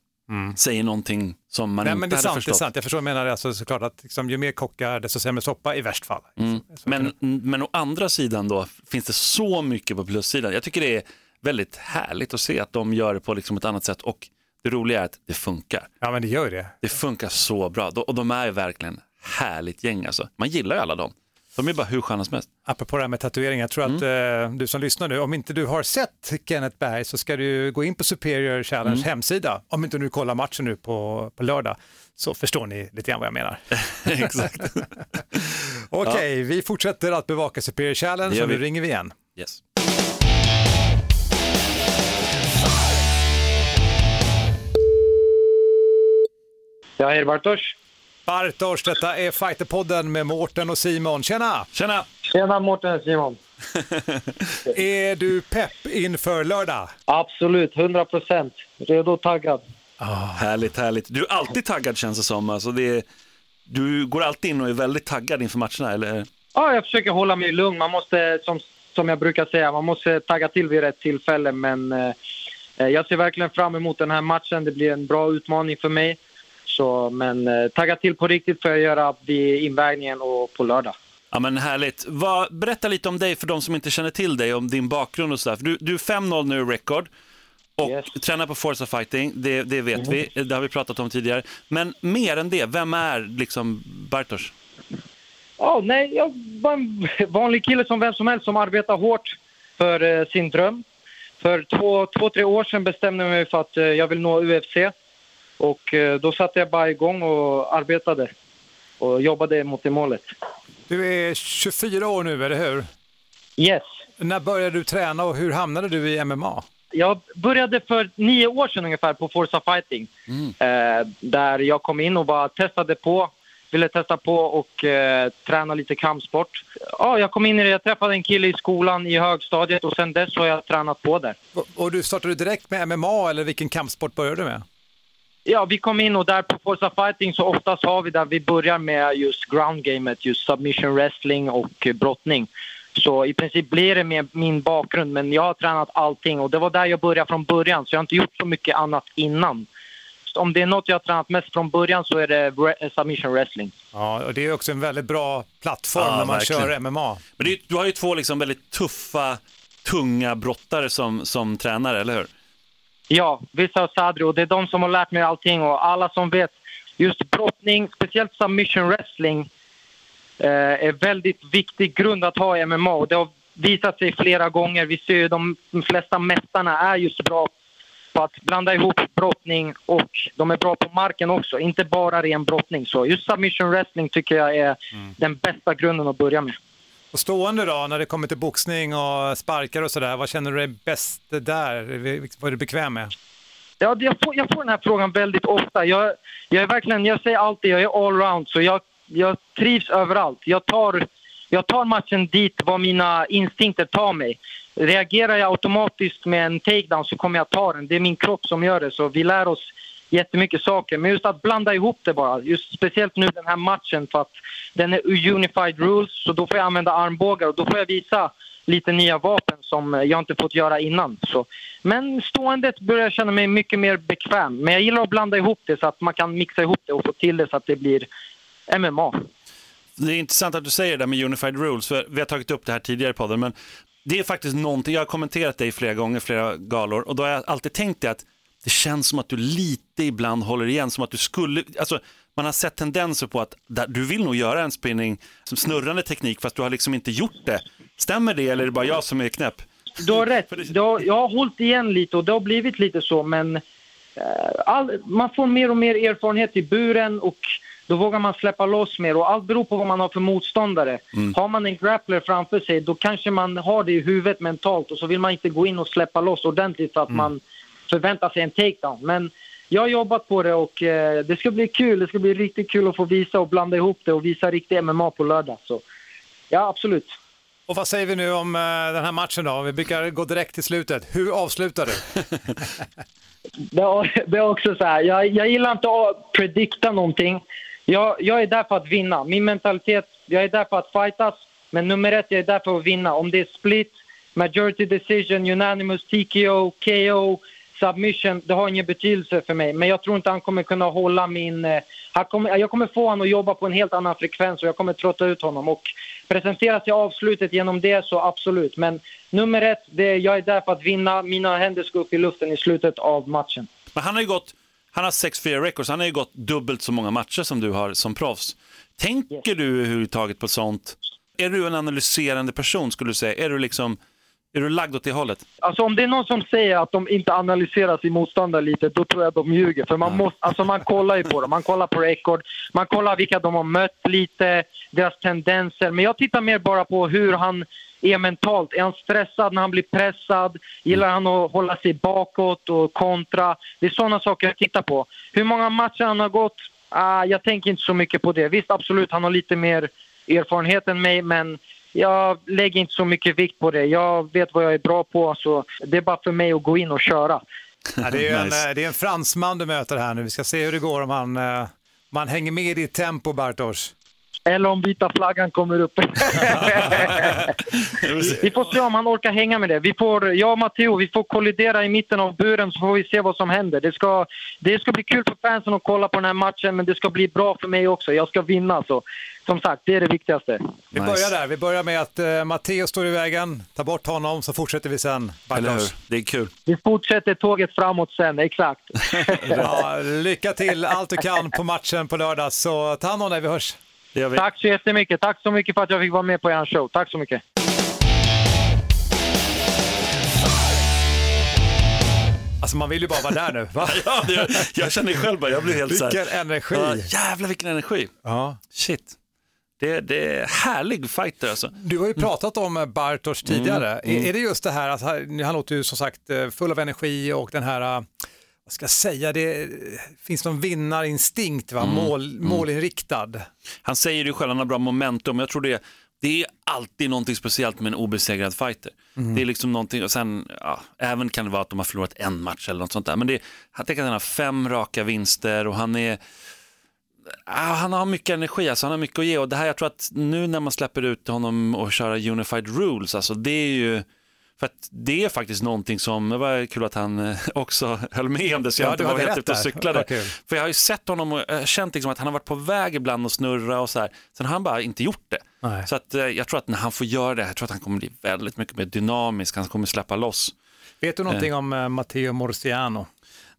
säger någonting som man Nej, inte men det är hade sant, det är förstått. sant. Jag förstår vad du menar, alltså, såklart att liksom, ju mer kockar desto sämre soppa i värst fall. Mm. Men, men å andra sidan då finns det så mycket på plussidan. Jag tycker det är väldigt härligt att se att de gör det på liksom ett annat sätt och det roliga är att det funkar. Ja, men det gör det. Det funkar så bra och de är verkligen härligt gäng alltså. Man gillar ju alla dem. De är bara hur sköna som helst. Apropå det här med tatueringar, jag tror att Mm. eh, du som lyssnar nu, om inte du har sett Kenneth Berg så ska du gå in på Superior Challenge Mm. hemsida, om inte du kollar matchen nu på, på lördag, så förstår ni lite grann vad jag menar. Exakt. Okej, vi fortsätter att bevaka Superior Challenge och nu ringer vi igen. Yes. Ja, hej Bartosz. Bartosz, detta är Fighterpodden med Mårten och Simon. Tjena! Tjena! Tjena Mårten Simon. Är du pepp inför lördag? Absolut, 100 procent. Redo och taggad. Härligt, härligt. Du är alltid taggad känns det som. Alltså det är, du går alltid in och är väldigt taggad inför matcherna, eller? Ja, jag försöker hålla mig lugn. Man måste, som, som jag brukar säga, man måste tagga till vid rätt tillfälle. Men eh, jag ser verkligen fram emot den här matchen. Det blir en bra utmaning för mig. Så, men eh, tagga till på riktigt för att göra vid invägningen och på lördag. Ja men härligt. Vad, berätta lite om dig för de som inte känner till dig, om din bakgrund och sådär. Du, du är 5-0 nu i record och tränar på Forza Fighting, det, det vet vi, det har vi pratat om tidigare. Men mer än det, vem är liksom Bartosz? Ja, nej, jag var en vanlig kille som vem som helst som arbetar hårt för eh, sin dröm. För två, två, tre år sedan bestämde jag mig för att eh, jag vill nå UFC. Och eh, då satte jag bara igång och arbetade och jobbade mot det målet. Du är 24 år nu, eller hur? Yes. När började du träna och hur hamnade du i MMA? Jag började för nio år sedan ungefär på Forza Fighting. Eh, där jag kom in och bara testade på, ville testa på och eh, träna lite kampsport. Ja, jag kom in i det, jag träffade en kille i skolan i högstadiet och sen dess har jag tränat på där. Och- Och du startade direkt med MMA eller vilken kampsport började du med? Ja, vi kom in och där på Forza Fighting så oftast har vi där vi börjar med just ground-gamet, just submission wrestling och eh, brottning. Så i princip blir det med min bakgrund, men jag har tränat allting och det var där jag började från början så jag har inte gjort så mycket annat innan. just om det är något jag har tränat mest från början så är det re- submission wrestling. Ja, och det är också en väldigt bra plattform Ja, när man verkligen. kör MMA. Men det, du har ju två liksom väldigt tuffa, tunga brottare som, som tränare, eller hur? Ja, vissa och Sadri och det är de som har lärt mig allting och alla som vet just brottning, speciellt submission wrestling eh, är väldigt viktig grund att ha i MMA och det har visat sig flera gånger. Vi ser ju de flesta mästarna är just bra på att blanda ihop brottning och de är bra på marken också, inte bara ren brottning. Så just submission wrestling tycker jag är den bästa grunden att börja med. Och stående då, när det kommer till boxning och sparkar och sådär, vad känner du dig bäst där? Vad är du bekväm med? Ja, jag, får, jag får den här frågan väldigt ofta. Jag, jag är verkligen, jag säger alltid, jag är allround så jag, jag trivs överallt. Jag tar, jag tar matchen dit vad mina instinkter tar mig. Reagerar jag automatiskt med en takedown så kommer jag ta den. Det är min kropp som gör det. Så vi lär oss jättemycket saker. Men just att blanda ihop det bara. Just speciellt nu den här matchen för att den är unified rules. Så då får jag använda armbågar och då får jag visa lite nya vapen som jag inte fått göra innan. Så. Men ståendet börjar jag känna mig mycket mer bekväm. Men jag gillar att blanda ihop det så att man kan mixa ihop det och få till det så att det blir MMA. Det är intressant att du säger det där med unified rules, för vi har tagit upp det här tidigare i podden, men det är faktiskt någonting, jag har kommenterat dig flera gånger, flera galor, och då har jag alltid tänkt det att det känns som att du lite ibland håller igen, som att du skulle, alltså man har sett tendenser på att du vill nog göra en spinning som snurrande teknik, fast du har liksom inte gjort det. Stämmer det eller är det bara jag som är knäpp? Du har rätt. Har, jag har hållit igen lite och det har blivit lite så men eh, all, man får mer och mer erfarenhet i buren och då vågar man släppa loss mer och allt beror på vad man har för motståndare. Har man en grappler framför sig då kanske man har det i huvudet mentalt och så vill man inte gå in och släppa loss ordentligt så att man förväntar sig en takedown. Men jag har jobbat på det och eh, det ska bli kul. Det ska bli riktigt kul att få visa och blanda ihop det och visa riktig MMA på lördag. Så ja, absolut. Och vad säger vi nu om eh, den här matchen då? Vi brukar gå direkt till slutet. Hur avslutar du? Det är också så här, jag, jag gillar inte att predikta någonting. Jag, jag är där för att vinna. Min mentalitet, jag är där för att fightas. Men nummer ett, jag är där för att vinna. Om det är split, majority decision, unanimous, TKO, KO, submission, det har ingen betydelse för mig. Men jag tror inte han kommer kunna hålla min... eh, Han kommer, jag kommer få honom att jobba på en helt annan frekvens och jag kommer trötta ut honom. Och presenteras jag avslutet genom det så absolut. Men nummer ett, det jag är där för att vinna. Mina händer ska upp i luften i slutet av matchen. Men han har ju gått, han har 6-4 records, han har ju gått dubbelt så många matcher som du har som proffs. Tänker du överhuvudtaget på sånt? Är du en analyserande person skulle du säga? Är du liksom, är du lagd åt det hållet? Alltså om det är någon som säger att de inte analyserar sin motståndare lite, då tror jag de ljuger. För man, måste, alltså man kollar ju på dem. Man kollar på rekord, man kollar vilka de har mött lite, deras tendenser. Men jag tittar mer bara på hur han är mentalt. Är han stressad när han blir pressad? Gillar han att hålla sig bakåt och kontra? Det är sådana saker jag tittar på. Hur många matcher han har gått? Ah, jag tänker inte så mycket på det. Visst, absolut, han har lite mer erfarenhet än mig, men jag lägger inte så mycket vikt på det. Jag vet vad jag är bra på, så det är bara för mig att gå in och köra. Ja, det, är en, Nice. eh, det är en fransman du möter här nu. Vi ska se hur det går om han, eh, om han hänger med i ditt tempo, Bartosz. Eller om vita flaggan kommer upp. vi får se om han orkar hänga med det. Vi får, jag och Matteo, vi får kollidera i mitten av buren så får vi se vad som händer. Det ska, det ska bli kul för fansen att kolla på den här matchen men det ska bli bra för mig också. Jag ska vinna. Så, som sagt, det är det viktigaste. Vi börjar där. Vi börjar med att uh, Matteo står i vägen. Ta bort honom så fortsätter vi sen. Bartosz. Det är kul. Vi fortsätter tåget framåt sen, exakt. Ja, lycka till allt du kan på matchen på lördag. Så ta hand om dig, vi hörs. Tack så jättemycket. Tack så mycket för att jag fick vara med på er show. Tack så mycket. Alltså man vill ju bara vara där nu. Va? Ja, det, jag känner själv bara, jag blir helt så här. Vilken energi. Ja, jävlar vilken energi. Ja. Shit. Det, det är härlig fighter alltså. Du har ju pratat om eh, Bartosz tidigare. Är, är det just det här, att han, han låter ju som sagt eh, full av energi och den här, eh, vad ska jag säga, det finns någon vinnarinstinkt, va? Mål, målinriktad. Han säger ju själv, han har bra momentum. Jag tror det, det är alltid någonting speciellt med en obesegrad fighter. Det är liksom någonting, och sen, ja, även kan det vara att de har förlorat en match eller något sånt där. Men det, jag tänker att han har fem raka vinster och han är, han har mycket energi, alltså han har mycket att ge. Och det här, jag tror att nu när man släpper ut honom och köra unified rules, alltså det är ju, För att det är faktiskt någonting som, det var kul att han eh, också höll med om det så jag Ja, inte var helt ute och cyklade. Kul. För jag har ju sett honom och eh, känt liksom att han har varit på väg ibland att snurra och så här. Sen har han bara inte gjort det. Nej. Så att, eh, jag tror att när han får göra det, jag tror att han kommer bli väldigt mycket mer dynamisk, han kommer släppa loss. Vet du någonting om eh, Matteo Morciano?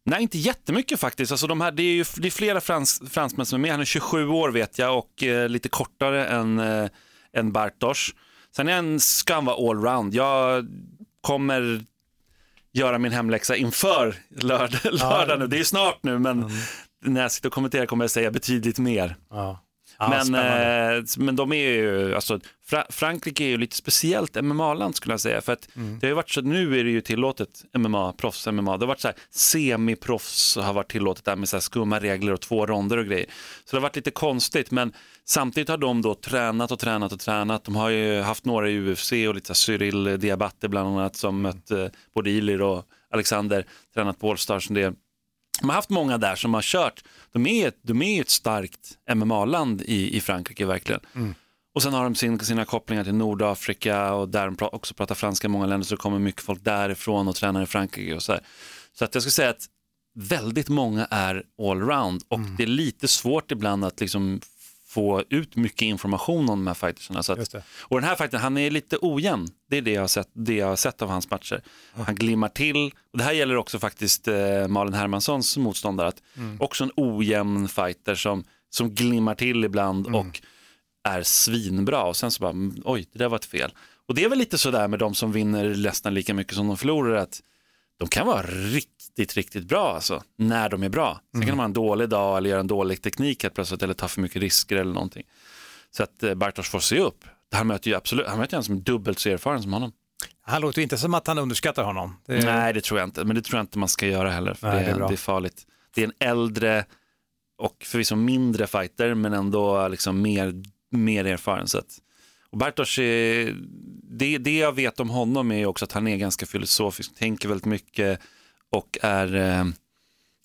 Nej, inte jättemycket faktiskt. Alltså, de här, det är ju det är flera frans, fransmän som är med. Han är 27 år vet jag och eh, lite kortare än, eh, än Bartosz. Sen är han, ska han vara allround. Jag kommer göra min hemläxa inför lördag, lördag nu. Det är snart nu, men när jag sitter och kommenterar kommer jag säga betydligt mer. Ja. Ja, men, eh, men de är ju, alltså, Fra Frankrike är ju lite speciellt MMA-land skulle jag säga. För att Mm. det har ju varit så, nu är det ju tillåtet MMA, proffs-MMA. Det har varit så här, semiproffs har varit tillåtet där med så här skumma regler och två ronder och grejer. Så det har varit lite konstigt, men samtidigt har de då tränat och tränat och tränat. De har ju haft några i UFC och lite så här Cyril Diabate bland annat som mött eh, både Ilir och Alexander, tränat på Allstars en del. De har haft många där som har kört. De är, de är ju ett starkt MMA-land i, i Frankrike verkligen. Och sen har de sin, sina kopplingar till Nordafrika och där de också pratar franska i många länder så kommer mycket folk därifrån och tränar i Frankrike och så här. Så att jag skulle säga att väldigt många är allround och det är lite svårt ibland att liksom få ut mycket information om de här fightersarna. Så att, och den här fighten, han är lite ojämn. Det är det jag har sett, det jag har sett av hans matcher. Han glimmar till. Och det här gäller också faktiskt eh, Malin Hermanssons motståndare. Att Mm. Också en ojämn fighter som, som glimmar till ibland Mm. och är svinbra. Och sen så bara, mm, oj, det där var ett fel. Och det är väl lite sådär med de som vinner nästan lika mycket som de förlorar. att de kan vara riktigt, riktigt bra alltså, när de är bra. Sen kan de ha en dålig dag eller göra en dålig teknik helt plötsligt eller ta för mycket risker eller någonting. Så att eh, Bartosz får se upp. Han möter ju absolut, han möter en som är dubbelt så erfaren som honom. Han låter ju inte som att han underskattar honom. Det är- Nej, det tror jag inte, men det tror jag inte man ska göra heller. För Nej, det, det är det är farligt. Det är en äldre och förvisso mindre fighter, men ändå liksom mer, mer erfaren. Så att, och Bartosz, är, det, det jag vet om honom är också att han är ganska filosofisk, tänker väldigt mycket och är, eh,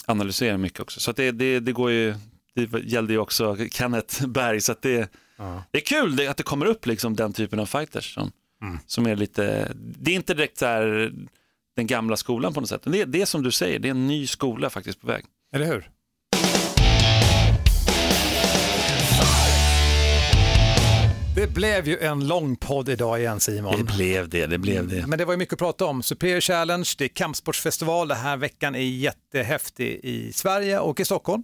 analyserar mycket också. Så det, det, det går ju, det gällde ju också Kenneth Berg, så det, det är kul att det kommer upp liksom den typen av fighters som, som är lite, det är inte direkt så här den gamla skolan på något sätt. Det, det är som du säger, det är en ny skola faktiskt på väg. Eller hur? Det blev ju en lång podd idag igen Simon. Det blev det, det blev det. Men det var ju mycket att prata om. Superior Challenge, det är kampsportsfestival. Den här veckan är jättehäftig i Sverige och i Stockholm.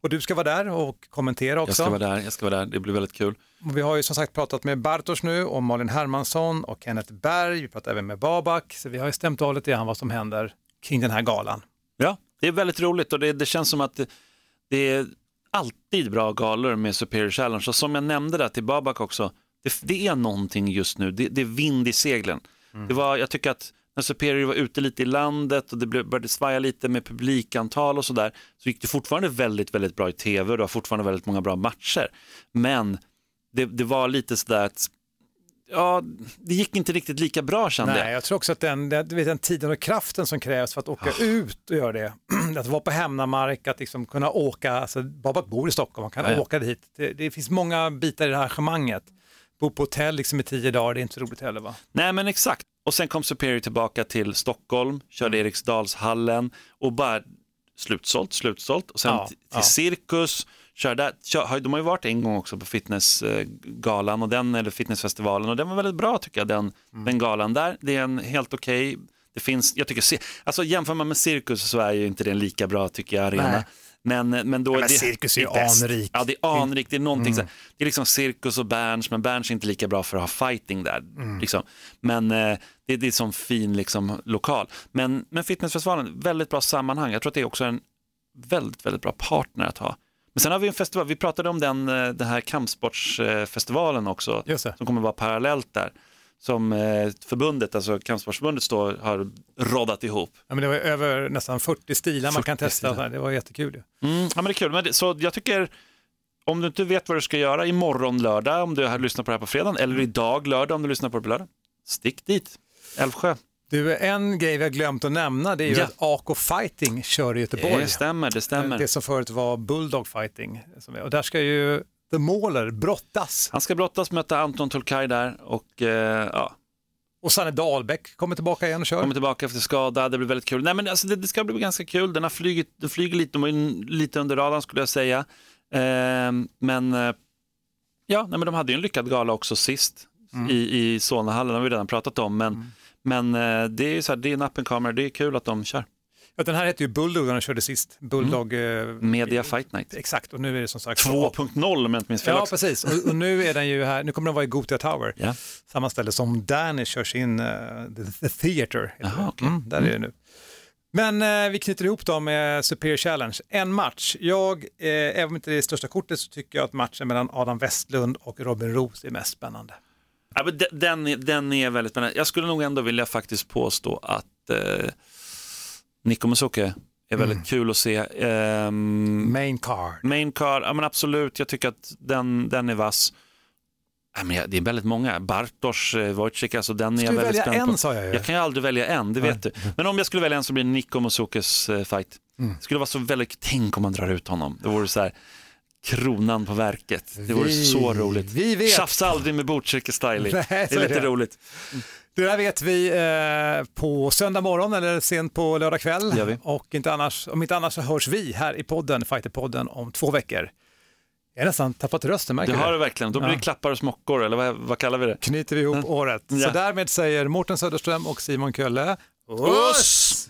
Och du ska vara där och kommentera också. Jag ska vara där, jag ska vara där, det blir väldigt kul. Och vi har ju som sagt pratat med Bartosz nu och Malin Hermansson och Kenneth Berg. Vi pratar även med Babak. Så vi har ju stämt av lite grann vad som händer kring den här galan. Ja, det är väldigt roligt och det, det känns som att det, det är alltid bra galor med Superior Challenge. Och som jag nämnde där till Babak också, det, det är någonting just nu, det, det är vind i seglen. Det var, jag tycker att när Superior var ute lite i landet och det började svaja lite med publikantal och sådär, så gick det fortfarande väldigt, väldigt bra i tv och det var fortfarande väldigt många bra matcher. Men det, det var lite sådär att, ja, det gick inte riktigt lika bra kände jag. Nej, jag tror också att den, du vet, den tiden och kraften som krävs för att åka ut och göra det, att vara på hemmamark, att liksom kunna åka, alltså Babak bor i Stockholm, man kan Ja, ja. åka dit. Det, det finns många bitar i det här arrangemanget. Bo på hotell liksom i tio dagar, det är inte så roligt heller va? Nej men exakt. Och sen kom Superior tillbaka till Stockholm, körde Eriksdalshallen och bara slutsålt, slutsålt. Och sen Ja, till ja. Cirkus, körde, kör, de har ju varit en gång också på fitnessgalan och den, eller fitnessfestivalen och den var väldigt bra tycker jag, den, Mm. den galan där. Det är en helt okej, det finns, jag tycker, alltså jämför man med Cirkus så är ju inte den lika bra tycker jag, arena. Nej. Men, men då Ja, men det, Cirkus är ju det anrikt. Ja, det är anrikt. Det är någonting Mm. så det är liksom Cirkus och Berns, men Berns är inte lika bra för att ha fighting där. Mm. Liksom. Men eh, det, det är som fin liksom, lokal. Men, men fitnessfestivalen, väldigt bra sammanhang. Jag tror att det är också en väldigt, väldigt bra partner att ha. Men sen har vi en festival, vi pratade om den, eh, den här kampsportsfestivalen också, som kommer vara parallellt där. Som eh, förbundet, alltså kampsportsförbundet står, har roddat ihop. Ja, men det var över nästan 40 stilar man kan 40 testa, stilar. det var jättekul. Mm, ja, men det är kul. Men det, så jag tycker, om du inte vet vad du ska göra imorgon lördag, om du har lyssnat på det här på fredagen, eller idag lördag om du lyssnar på det på lördag, stick dit. Älvsjö. Du, en grej vi har glömt att nämna det är ju Ja. att AK Fighting kör i Göteborg. Det stämmer, det stämmer. Det som förut var Bulldog Fighting. Och där ska ju The Mauler brottas. Han ska brottas, möta Anton Tolkaj där och eh, ja, Och Sanne Dahlbäck kommer tillbaka igen och kör. Kommer tillbaka efter skada, det blir väldigt kul. Nej, men alltså, det, det ska bli ganska kul. Den har flugit, den flyger lite, lite under radarn skulle jag säga. Eh, men ja, nej, men de hade ju en lyckad gala också sist Mm. i, i Solnahallen, det har vi redan pratat om. Men, men eh, det är ju så här, det är en up and comer, det är kul att de kör. Ja, den här heter ju Bulldog när de körde sist. Bulldog... eh, Media Fight Night. Exakt, och nu är det som sagt... 2.0 om jag inte minns fel Ja, också. precis. Och, och nu är den ju här, nu kommer den vara i Gothia Tower. Ja. Samma ställe som Danny kör sin uh, the, the Theater. det. okej. mm, där är det nu. Men eh, vi knyter ihop dem med Superior Challenge. En match. Jag, eh, även om inte det är största kortet så tycker jag att matchen mellan Adam Westlund och Robin Roos är mest spännande. Ja, men de- den, den är väldigt spännande. Jag skulle nog ändå vilja faktiskt påstå att eh, Nico Musoke är väldigt Mm. kul att se. Ehm, Main card. main card, ja men absolut, jag tycker att den, den är vass. Ja, men det är väldigt många. Bartosz, eh, Wojcik, alltså den är jag du väldigt välja spänd en, på. sa jag ju. Jag kan ju aldrig välja en, det vet du. Men om jag skulle välja en så blir det Nico Musokes eh, fight. Mm. Det skulle vara så väldigt, tänk om man drar ut honom. Det vore så här, kronan på verket. Det vore Vi- så roligt. vi vet. Tjafsa aldrig med Botkyrka-styling. Det så är lite det. roligt. Det där vet vi eh, på söndag morgon eller sent på lördag kväll. Och inte annars, om inte annars så hörs vi här i podden, Fighterpodden, om två veckor. Jag har nästan tappat rösten, märker Det du har det verkligen. Då blir Ja. det klappar och smockor, eller vad, vad kallar vi det? Knyter vi ihop året. Så Ja. därmed säger Mårten Söderström och Simon Kölle Uss!